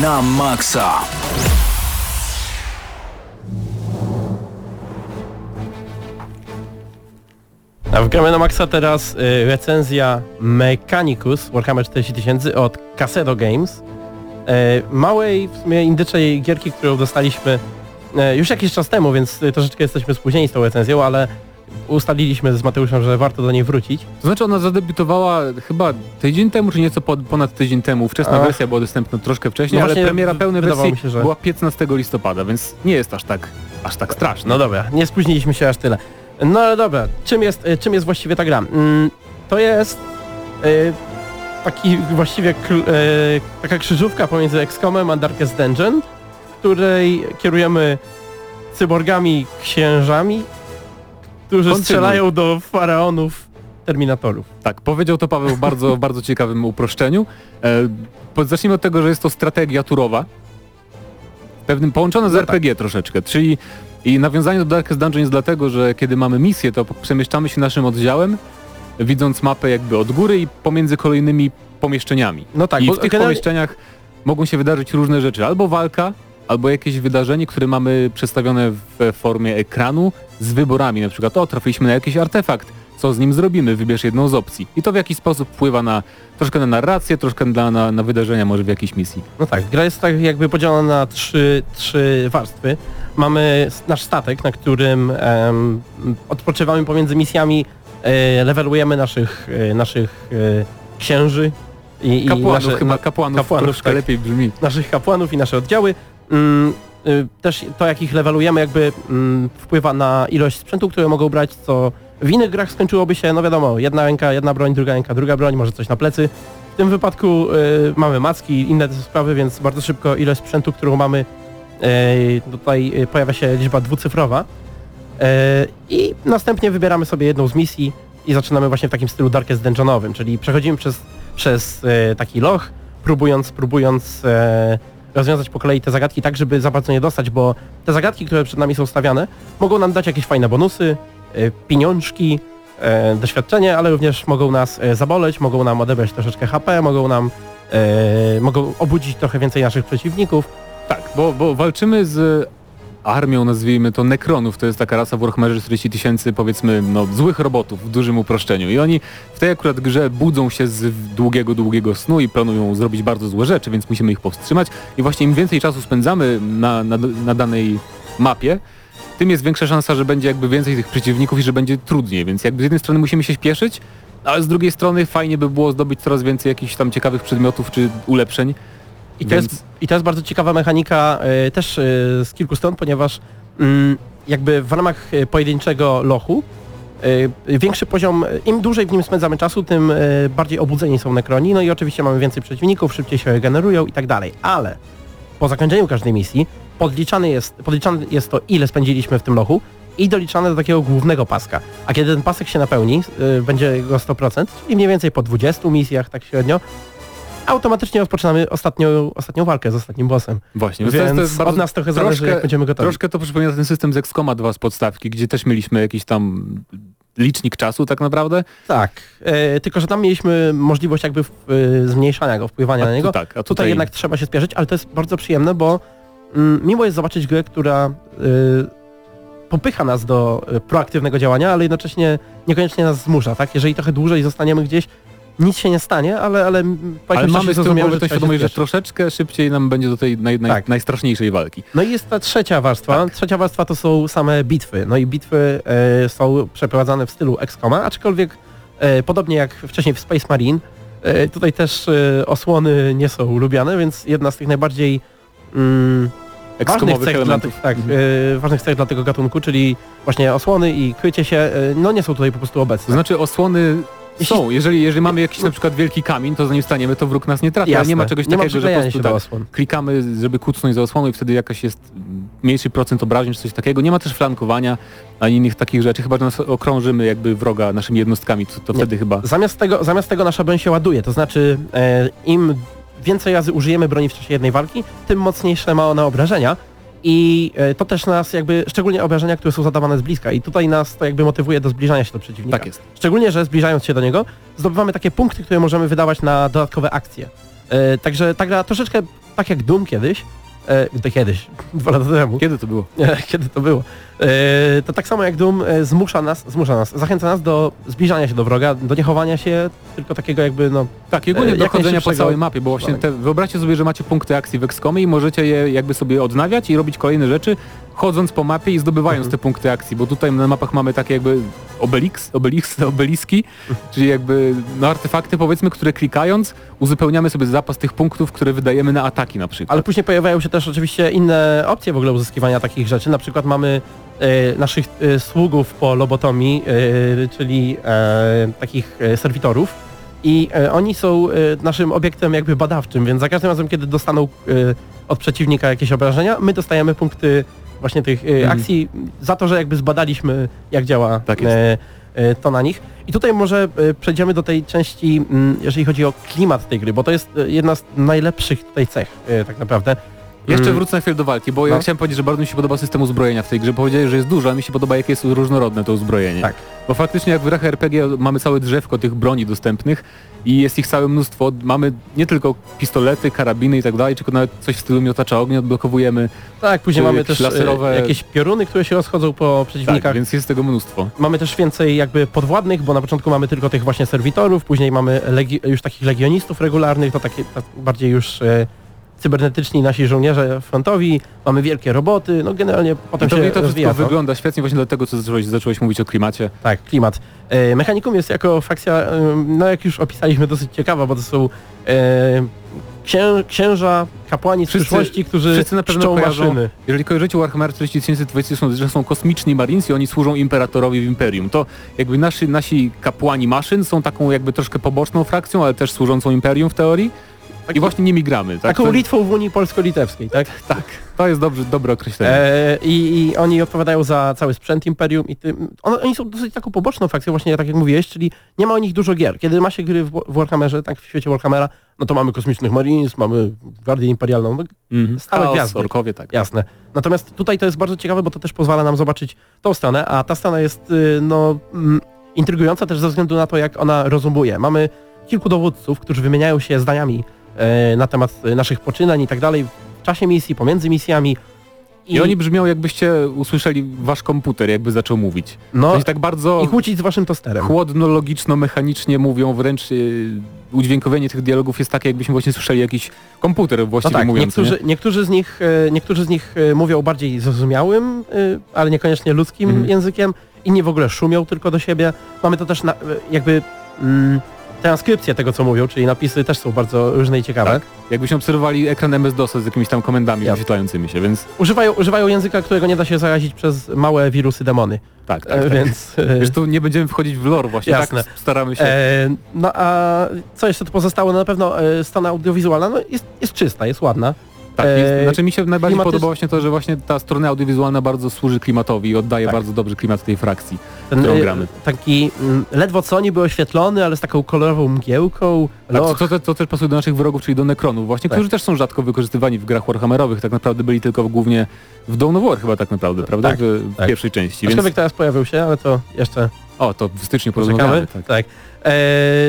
Na maksa. A w Gramy na Maxa teraz y, recenzja Mechanicus Warhammer 40 tysięcy od Casero Games. E, małej, w sumie indyczej gierki, którą dostaliśmy e, już jakiś czas temu, więc y, troszeczkę jesteśmy spóźnieni z tą recenzją, ale ustaliliśmy z Mateuszem, że warto do niej wrócić. To znaczy ona zadebiutowała chyba tydzień temu, czy nieco po- ponad tydzień temu. Wczesna Ach. wersja była dostępna troszkę wcześniej, No ale premiera pełnej wersji mi się, że- była 15 listopada, więc nie jest aż tak, aż tak straszne. No dobra, nie spóźniliśmy się aż tyle. No ale dobra, czym jest, y, czym jest właściwie ta gra? Mm, to jest y, taki właściwie y, taka krzyżówka pomiędzy XCOMem a Darkest Dungeon, w której kierujemy cyborgami księżami, którzy Kontynuuj. strzelają do faraonów Terminatorów. Tak, powiedział to Paweł w bardzo, <laughs> bardzo ciekawym uproszczeniu. E, zacznijmy od tego, że jest to strategia turowa, pewnym połączona z No RPG troszeczkę, czyli i nawiązanie do Darkest Dungeon jest dlatego, że kiedy mamy misję, to przemieszczamy się naszym oddziałem, widząc mapę jakby od góry i pomiędzy kolejnymi pomieszczeniami. No tak, I bo w tych generalnie- pomieszczeniach mogą się wydarzyć różne rzeczy, albo walka, albo jakieś wydarzenie, które mamy przedstawione w formie ekranu z wyborami, na przykład o, trafiliśmy na jakiś artefakt, co z nim zrobimy, wybierz jedną z opcji. I to w jakiś sposób wpływa na troszkę na narrację, troszkę na, na, na wydarzenia może w jakiejś misji. No tak, gra jest tak jakby podzielona na trzy, trzy warstwy. Mamy nasz statek, na którym em, odpoczywamy pomiędzy misjami, e, levelujemy naszych, e, naszych e, księży i, i Kapłanów, nasze, chyba kapłanów, kapłanów, troszkę tak. lepiej brzmi. naszych kapłanów i nasze oddziały. Mm, y, też to jak ich levelujemy jakby mm, wpływa na ilość sprzętu, które mogą brać, co w innych grach skończyłoby się, no wiadomo, jedna ręka, jedna broń, druga ręka, druga broń, może coś na plecy. W tym wypadku y, mamy macki, inne te sprawy, więc bardzo szybko ilość sprzętu, którą mamy, y, tutaj pojawia się liczba dwucyfrowa. I następnie wybieramy sobie jedną z misji i zaczynamy właśnie w takim stylu Darkest Dungeonowym, czyli przechodzimy przez, przez taki loch, próbując, próbując rozwiązać po kolei te zagadki tak, żeby za bardzo nie dostać, bo te zagadki, które przed nami są stawiane, mogą nam dać jakieś fajne bonusy, e, pieniążki, e, doświadczenie, ale również mogą nas e, zaboleć, mogą nam odebrać troszeczkę HP, mogą nam mogą obudzić trochę więcej naszych przeciwników. Tak, bo, bo walczymy z armią, nazwijmy to, nekronów. To jest taka rasa w Warhammerze 40 tysięcy, powiedzmy, no, złych robotów w dużym uproszczeniu. I oni w tej akurat grze budzą się z długiego, długiego snu i planują zrobić bardzo złe rzeczy, więc musimy ich powstrzymać. I właśnie im więcej czasu spędzamy na, na, na danej mapie, tym jest większa szansa, że będzie jakby więcej tych przeciwników i że będzie trudniej. Więc jakby z jednej strony musimy się śpieszyć, ale z drugiej strony fajnie by było zdobyć coraz więcej jakichś tam ciekawych przedmiotów czy ulepszeń. I to, Więc- jest, I to jest bardzo ciekawa mechanika e, też e, z kilku stron, ponieważ mm, jakby w ramach e, pojedynczego lochu większy poziom, im dłużej w nim spędzamy czasu, tym bardziej obudzeni są nekroni, no i oczywiście mamy więcej przeciwników, szybciej się regenerują i tak dalej, ale po zakończeniu każdej misji podliczany jest, podliczane jest to, ile spędziliśmy w tym lochu i doliczane do takiego głównego paska. A kiedy ten pasek się napełni, będzie go 100%, czyli mniej więcej po 20 misjach tak średnio, automatycznie rozpoczynamy ostatnią, ostatnią walkę z ostatnim bossem. Właśnie, Więc to jest, to jest bardzo, od nas trochę zależy, jak będziemy gotowi. Troszkę to przypomina ten system z XCOMa 2 z podstawki, gdzie też mieliśmy jakiś tam licznik czasu tak naprawdę. Tak, e, tylko że tam mieliśmy możliwość jakby w, e, zmniejszania go, wpływania A na niego. tak, a Tutaj, tutaj jednak trzeba się spieszyć, ale to jest bardzo przyjemne, bo mm, miło jest zobaczyć grę, która e, popycha nas do e, proaktywnego działania, ale jednocześnie niekoniecznie nas zmusza, tak? Jeżeli trochę dłużej zostaniemy gdzieś, nic się nie stanie, ale, ale Ale mamy czasie z tyłu zrozumiemy, głowy to trzeba się świadomość, że troszeczkę szybciej nam będzie do tej naj, naj, Tak. najstraszniejszej walki. No i jest ta trzecia warstwa. Tak. Trzecia warstwa to są same bitwy. No i bitwy e, są przeprowadzane w stylu XCOMa, aczkolwiek e, podobnie jak wcześniej w Space Marine, e, tutaj też e, osłony nie są lubiane, więc jedna z tych najbardziej mm, ważnych cech, dla, tak, Mhm. e, ważnych cech dla tego gatunku, czyli właśnie osłony i krycie się, e, no nie są tutaj po prostu To obecne. znaczy osłony są. Jeżeli, jeżeli mamy jakiś na przykład wielki kamień, to zanim staniemy, to wróg nas nie trafi. Ale Jasne. nie ma czegoś nie ma takiego, że po prostu tak, osłon. klikamy, żeby kucnąć za osłoną i wtedy jakaś jest mniejszy procent obrażeń czy coś takiego. Nie ma też flankowania ani innych takich rzeczy. Chyba, że nas okrążymy jakby wroga naszymi jednostkami, to, to wtedy chyba... Zamiast tego, zamiast tego nasza broń się ładuje, to znaczy e, im więcej razy użyjemy broni w czasie jednej walki, tym mocniejsze ma ona obrażenia i e, to też nas jakby, szczególnie obrażenia, które są zadawane z bliska i tutaj nas to jakby motywuje do zbliżania się do przeciwnika. Tak jest. Szczególnie, że zbliżając się do niego, zdobywamy takie punkty, które możemy wydawać na dodatkowe akcje. E, także ta gra troszeczkę tak jak Doom kiedyś, e, to kiedyś, <laughs> dwa lata temu, Kiedy to było? <laughs> kiedy to było, to tak samo jak Doom e, zmusza nas, zmusza nas, zachęca nas do zbliżania się do wroga, do niechowania się, tylko takiego jakby, no, Tak, i ogólnie E, do chodzenia po całej mapie, bo właśnie te, wyobraźcie sobie, że macie punkty akcji w XCOMie i możecie je jakby sobie odnawiać i robić kolejne rzeczy, chodząc po mapie i zdobywając Mhm. te punkty akcji, bo tutaj na mapach mamy takie jakby obelix, obelix, <laughs> obeliski, czyli jakby no, artefakty powiedzmy, które klikając uzupełniamy sobie zapas tych punktów, które wydajemy na ataki na przykład. Ale później pojawiają się też oczywiście inne opcje w ogóle uzyskiwania takich rzeczy. Na przykład mamy e, naszych e, sługów po lobotomii, e, czyli e, takich e, serwitorów i e, oni są e, naszym obiektem jakby badawczym, więc za każdym razem, kiedy dostaną e, od przeciwnika jakieś obrażenia, my dostajemy punkty właśnie tych e, Mhm. akcji za to, że jakby zbadaliśmy jak działa Tak e, e, to na nich. I tutaj może e, przejdziemy do tej części, mm, jeżeli chodzi o klimat tej gry, bo to jest e, jedna z najlepszych tutaj cech e, tak naprawdę. Jeszcze Mm. wrócę na chwilę do walki, bo ja No. chciałem powiedzieć, że bardzo mi się podoba system uzbrojenia w tej grze. Powiedziałeś, że jest dużo, ale mi się podoba jakie jest różnorodne to uzbrojenie. Tak. Bo faktycznie jak w grach RPG mamy całe drzewko tych broni dostępnych i jest ich całe mnóstwo. Mamy nie tylko pistolety, karabiny i tak dalej, tylko nawet coś w stylu miotacza ognia odblokowujemy. Tak, później mamy też laserowe- e, jakieś pioruny, które się rozchodzą po Tak, przeciwnikach. więc jest tego mnóstwo. Mamy też więcej jakby podwładnych, bo na początku mamy tylko tych właśnie serwitorów, później mamy już takich legionistów regularnych, to takie tak bardziej już e, cybernetyczni nasi żołnierze frontowi, mamy wielkie roboty, no generalnie potem się to wszystko to. wygląda świetnie właśnie dlatego, co zacząłeś, zacząłeś mówić o klimacie. Tak, klimat. E, Mechanikum jest jako fakcja, e, no jak już opisaliśmy, dosyć ciekawa, bo to są e, księ, księża, kapłani z Wszyscy- przyszłości, którzy wszyscy na pewno kojarzą- maszyny. Jeżeli kojarzycie Warhammer 40 tysięcy, to wiecie, są- że są kosmiczni Marines i oni służą imperatorowi w Imperium. To jakby nasi, nasi kapłani maszyn są taką jakby troszkę poboczną frakcją, ale też służącą Imperium w teorii. I właśnie nimi gramy. Tak? Taką Litwą w Unii Polsko-Litewskiej, tak? tak, to jest dobrze, dobre określenie. E, i, I oni odpowiadają za cały sprzęt Imperium i. On, oni są dosyć taką poboczną fakcją, właśnie tak jak mówiłeś, czyli nie ma o nich dużo gier. Kiedy ma się gry w, w Warhammerze, tak w świecie Warhammera, no to mamy kosmicznych Marines, mamy Gwardię Imperialną, no, Mhm. stałe Chaos, gwiazdy. orkowie, tak. jasne. Natomiast tutaj to jest bardzo ciekawe, bo to też pozwala nam zobaczyć tą stronę, a ta strona jest y, no mm, intrygująca też ze względu na to, jak ona rozumuje. Mamy kilku dowódców, którzy wymieniają się zdaniami na temat e, naszych poczynań i tak dalej w czasie misji, pomiędzy misjami. I, oni brzmią jakbyście usłyszeli wasz komputer, jakby zaczął mówić. no, Oni tak bardzo i kłócić z waszym tosterem. chłodno, logiczno, mechanicznie mówią, wręcz yy, udźwiękowienie tych dialogów jest takie, jakbyśmy właśnie słyszeli jakiś komputer No właściwie tak, mówiąc. niektórzy, niektórzy z nich, e, niektórzy z nich e, mówią bardziej zrozumiałym, e, ale niekoniecznie ludzkim Mhm. językiem, inni w ogóle szumią tylko do siebie. Mamy to też na, e, jakby mm, transkrypcję tego, co mówią, czyli napisy też są bardzo różne i ciekawe. Tak. Jakbyśmy obserwowali ekran MS-DOSa z jakimiś tam komendami Ja. wyświetlającymi się, więc Używają, używają języka, którego nie da się zarazić przez małe wirusy demony. tak, tak, tak. Więc... <laughs> Wiesz, tu nie będziemy wchodzić w lore właśnie, Jasne. tak staramy się. E, no a co jeszcze tu pozostało? No na pewno e, strona audiowizualna no jest, jest czysta, jest ładna. Tak, jest, e, znaczy mi się najbardziej klimatycz- podoba właśnie to, że właśnie ta strona audiowizualna bardzo służy klimatowi i oddaje Tak. bardzo dobrze klimat tej frakcji. Ten, którą e, gramy. Taki mm, ledwo co niby oświetlony, ale z taką kolorową mgiełką. Tak, Loch. to też pasuje do naszych wrogów, czyli do Nekronów właśnie, Tak. którzy też są rzadko wykorzystywani w grach Warhammerowych, tak naprawdę byli tylko głównie w Dawn of War chyba tak naprawdę, prawda? Tak, w, tak. pierwszej części, więc Aczkolwiek teraz pojawił się, ale to jeszcze o, to w styczniu porozmawiamy. Tak. Tak. E,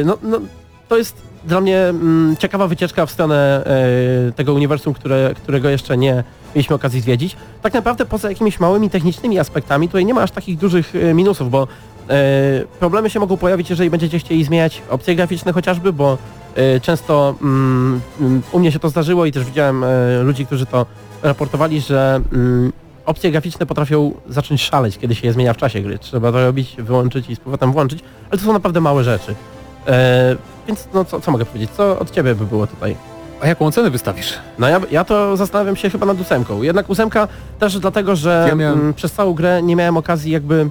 no, no, to jest dla mnie mm, ciekawa wycieczka w stronę e, tego uniwersum, które, którego jeszcze nie mieliśmy okazji zwiedzić. Tak naprawdę poza jakimiś małymi technicznymi aspektami tutaj nie ma aż takich dużych e, minusów, bo e, problemy się mogą pojawić, jeżeli będziecie chcieli zmieniać opcje graficzne chociażby, bo często mm, mm, u mnie się to zdarzyło i też widziałem ludzi, którzy to raportowali, że opcje graficzne potrafią zacząć szaleć, kiedy się je zmienia w czasie gry. Trzeba to robić, wyłączyć i z powrotem włączyć, ale to są naprawdę małe rzeczy. Więc no co, co mogę powiedzieć? Co od ciebie by było tutaj? A jaką ocenę wystawisz? No ja, ja to zastanawiam się chyba nad ósemką. Jednak ósemka też dlatego, że Ja miałem- mm, przez całą grę nie miałem okazji jakby...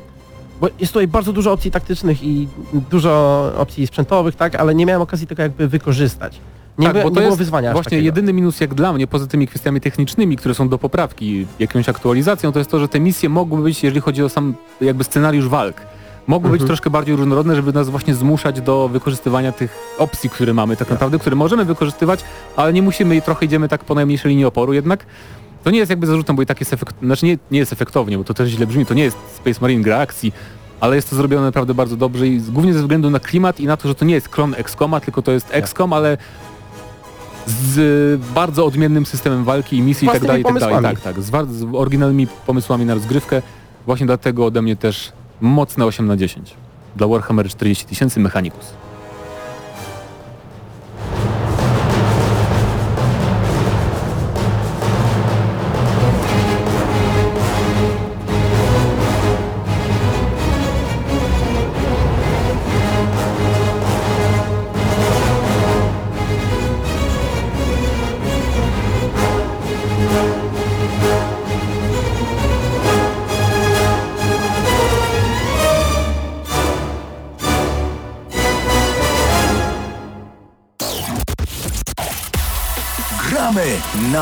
Bo jest tutaj bardzo dużo opcji taktycznych i dużo opcji sprzętowych, tak, ale nie miałem okazji tego jakby wykorzystać. Nie, Tak, by, bo to było wyzwania Właśnie takiego. jedyny minus jak dla mnie, poza tymi kwestiami technicznymi, które są do poprawki, jakąś aktualizacją, to jest to, że te misje mogły być, jeżeli chodzi o sam jakby scenariusz walk, mogły być Mhm. troszkę bardziej różnorodne, żeby nas właśnie zmuszać do wykorzystywania tych opcji, które mamy tak naprawdę, które możemy wykorzystywać, ale nie musimy i trochę idziemy tak po najmniejszej linii oporu jednak. To nie jest jakby zarzutem, bo i tak jest efekt, znaczy nie, nie jest efektownie, bo to też źle brzmi, to nie jest Space Marine gra akcji, ale jest to zrobione naprawdę bardzo dobrze i głównie ze względu na klimat i na to, że to nie jest klon XCOMa, tylko to jest XCOM, ale z bardzo odmiennym systemem walki i misji i tak dalej, i tak dalej. Tak, tak. Z, z oryginalnymi pomysłami na rozgrywkę. Właśnie dlatego ode mnie też mocne 8 na 10. Dla Warhammer 40 tysięcy Mechanicus.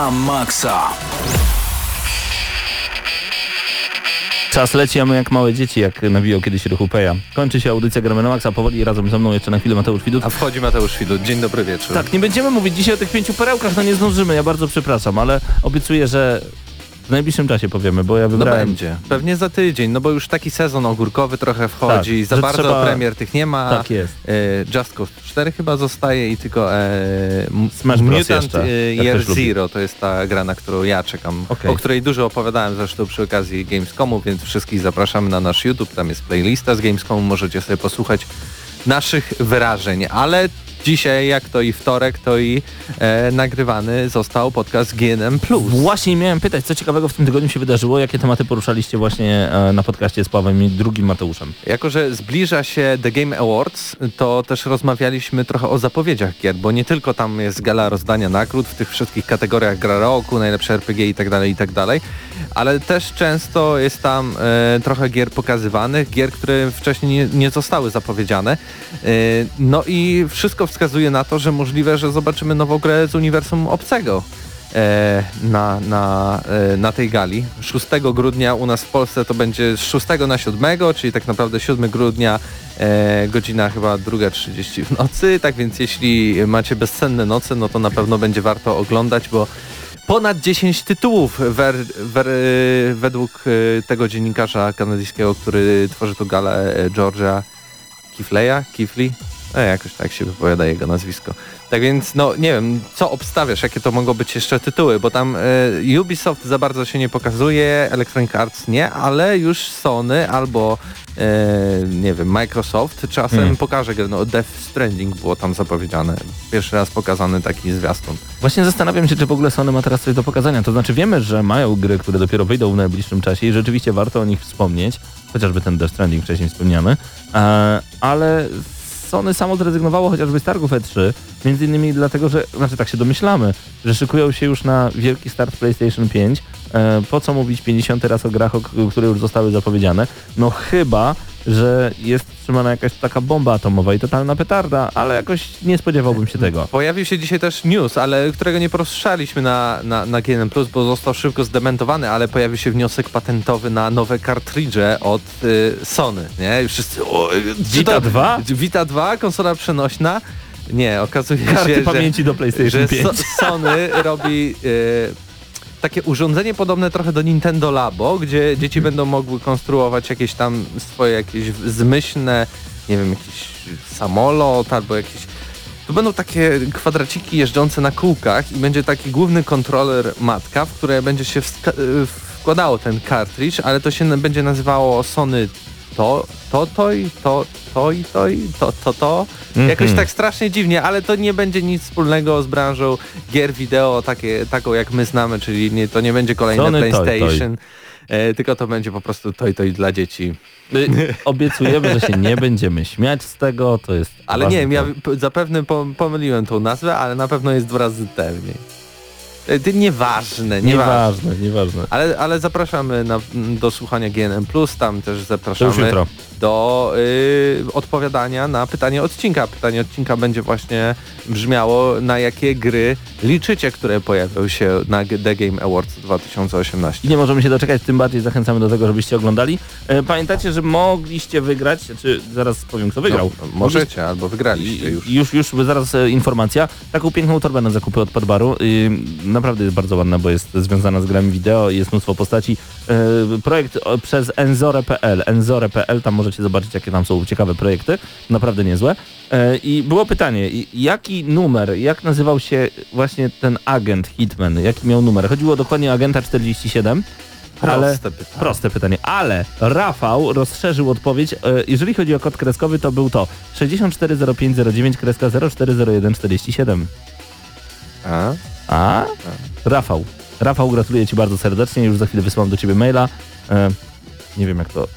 Na maksa. Czas leci, a my jak małe dzieci, jak nawijał kiedyś ruchu Peja. Kończy się audycja Gramy na Maxa, powoli razem ze mną jeszcze na chwilę Mateusz Widut. A wchodzi Mateusz Widut. Dzień dobry wieczór. Tak, nie będziemy mówić dzisiaj o tych pięciu perełkach, no nie zdążymy, ja bardzo przepraszam, ale obiecuję, że w najbliższym czasie powiemy, bo ja No wybrałem... będzie. Pewnie za tydzień, no bo już taki sezon ogórkowy trochę wchodzi, Tak, za bardzo trzeba- premier tych nie ma. Tak jest. E, Just Cause 4 chyba zostaje i tylko e, Smash Bros. Mutant jeszcze. e, Ja Year lubię. Zero to jest ta gra, na którą ja czekam, Okej. o której dużo opowiadałem zresztą przy okazji Gamescomu, więc wszystkich zapraszamy na nasz YouTube, tam jest playlista z Gamescomu, możecie sobie posłuchać naszych wyrażeń, ale dzisiaj, jak to i wtorek, to i e, nagrywany został podcast GNM+. Właśnie miałem pytać, co ciekawego w tym tygodniu się wydarzyło, jakie tematy poruszaliście właśnie e, na podcaście z Pawłem i drugim Mateuszem. Jako, że zbliża się The Game Awards, to też rozmawialiśmy trochę o zapowiedziach gier, bo nie tylko tam jest gala rozdania nagród w tych wszystkich kategoriach gra roku, najlepsze RPG i tak dalej, i tak dalej, ale też często jest tam e, trochę gier pokazywanych, gier, które wcześniej nie, nie zostały zapowiedziane. E, no i wszystko wskazuje na to, że możliwe, że zobaczymy nową grę z uniwersum obcego e, na, na, e, na tej gali. 6 grudnia u nas w Polsce to będzie z 6 na 7, czyli tak naprawdę 7 grudnia e, godzina chyba 2.30 w nocy, tak więc jeśli macie bezcenne noce, no to na pewno będzie warto oglądać, bo ponad 10 tytułów wer, wer, według e, tego dziennikarza kanadyjskiego, który tworzy tu galę Georgia Kifleya, Kifley, e, jakoś tak się wypowiada jego nazwisko. Tak więc, no nie wiem, co obstawiasz, jakie to mogą być jeszcze tytuły, bo tam e, Ubisoft za bardzo się nie pokazuje, Electronic Arts nie, ale już Sony albo, e, nie wiem, Microsoft czasem Hmm. pokaże grę, no Death Stranding było tam zapowiedziane, pierwszy raz pokazany taki zwiastun. Właśnie zastanawiam się, czy w ogóle Sony ma teraz coś do pokazania. To znaczy wiemy, że mają gry, które dopiero wyjdą w najbliższym czasie i rzeczywiście warto o nich wspomnieć, chociażby ten Death Stranding wcześniej wspomniany, e, ale Sony samo zrezygnowało chociażby z targów E3, między innymi dlatego, że, znaczy tak się domyślamy, że szykują się już na wielki start PlayStation 5. E, po co mówić 50 raz o grach, o, które już zostały zapowiedziane? No chyba, że jest trzymana jakaś taka bomba atomowa i totalna petarda, ale jakoś nie spodziewałbym się tego. Pojawił się dzisiaj też news, ale którego nie poruszaliśmy na, na, na GNM+, bo został szybko zdementowany, ale pojawił się wniosek patentowy na nowe kartridże od y, Sony, nie? I wszyscy... O, czy Vita to- 2? Vita 2, konsola przenośna? Nie, okazuje Karty się, pamięci do że, PlayStation że 5. so, Sony robi... Y, takie urządzenie podobne trochę do Nintendo Labo, gdzie dzieci będą mogły konstruować jakieś tam swoje jakieś zmyślne, nie wiem, jakiś samolot albo jakieś to będą takie kwadraciki jeżdżące na kółkach i będzie taki główny kontroler matka, w które będzie się y, wkładało ten cartridge, ale to się będzie nazywało Sony to, to, to i to, to i to i to, to, to. Jakoś tak strasznie dziwnie, ale to nie będzie nic wspólnego z branżą gier wideo takie, taką jak my znamy, czyli nie, to nie będzie kolejne Sony Toy PlayStation, E, tylko to będzie po prostu to i to i dla dzieci. Obiecujemy, że się nie będziemy śmiać z tego, to jest... Ale nie wiem, ja zapewne po- pomyliłem tą nazwę, ale na pewno jest dwa razy T w niej. E, ty- Nieważne, nieważne. Nieważne, nieważne. Ale, ale zapraszamy na, do słuchania GNM+, tam też To już zapraszamy jutro. Do y, odpowiadania na pytanie odcinka. Pytanie odcinka będzie właśnie brzmiało, na jakie gry liczycie, które pojawią się na The Game Awards 2018. I nie możemy się doczekać, tym bardziej zachęcamy do tego, żebyście oglądali. E, Pamiętacie, że mogliście wygrać, czy zaraz powiem kto wygrał. No, możecie, albo wygraliście już. Już, już zaraz e, informacja. Taką piękną torbę na zakupy od Podbaru. Y, naprawdę jest bardzo ładna, bo jest związana z grami wideo i jest mnóstwo postaci. E, projekt przez enzore.pl. Enzore.pl, tam możecie zobaczyć, jakie tam są ciekawe projekty, naprawdę niezłe. E, I było pytanie, jaki numer, jak nazywał się właśnie ten agent Hitman, jaki miał numer? Chodziło dokładnie o agenta 47. ale, Proste pytanie. proste pytanie, ale Rafał rozszerzył odpowiedź, e, jeżeli chodzi o kod kreskowy, to był to 640509 kreska 040147. A? A? Rafał. Rafał, gratuluję Ci bardzo serdecznie. Już za chwilę wysyłam do Ciebie maila. E, nie wiem jak to...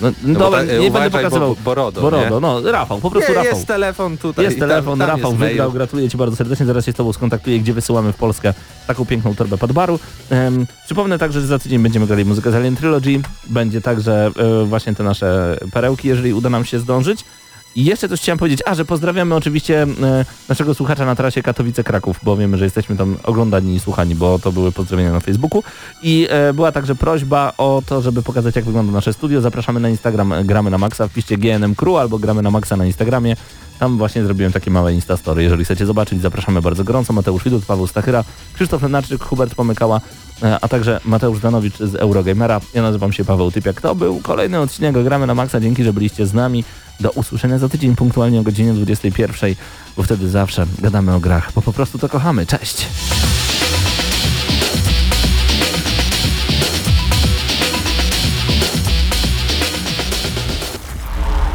No, No dobra, bo tak, nie będę uważaj, pokazywał. Bo, Borodo, Borodo, nie? no Rafał, po prostu Nie, Rafał. jest telefon tutaj. Jest i tam- telefon, tam Rafał jest mail. wygrał, gratuluję Ci bardzo serdecznie, zaraz się z Tobą skontaktuję, gdzie wysyłamy w Polskę taką piękną torbę Padbaru. Um, przypomnę także, że za tydzień będziemy grali muzykę z Alien Trilogy, będzie także e, właśnie te nasze perełki, jeżeli uda nam się zdążyć. I jeszcze coś chciałem powiedzieć, a że pozdrawiamy oczywiście e, naszego słuchacza na trasie Katowice-Kraków, bo wiemy, że jesteśmy tam oglądani i słuchani, bo to były pozdrowienia na Facebooku. I e, była także prośba o to, żeby pokazać jak wygląda nasze studio. Zapraszamy na Instagram e, Gramy na Maxa, wpiszcie GNM Crew albo Gramy na Maxa na Instagramie. Tam właśnie zrobiłem takie małe Instastory. Jeżeli chcecie zobaczyć, zapraszamy bardzo gorąco. Mateusz Widut, Paweł Stachyra, Krzysztof Lenarczyk, Hubert Pomykała, a także Mateusz Danowicz z Eurogamera. Ja nazywam się Paweł Typiak. To był kolejny odcinek Gramy na Maxa. Dzięki, że byliście z nami. Do usłyszenia za tydzień punktualnie o godzinie 21, bo wtedy zawsze gadamy o grach, bo po prostu to kochamy. Cześć!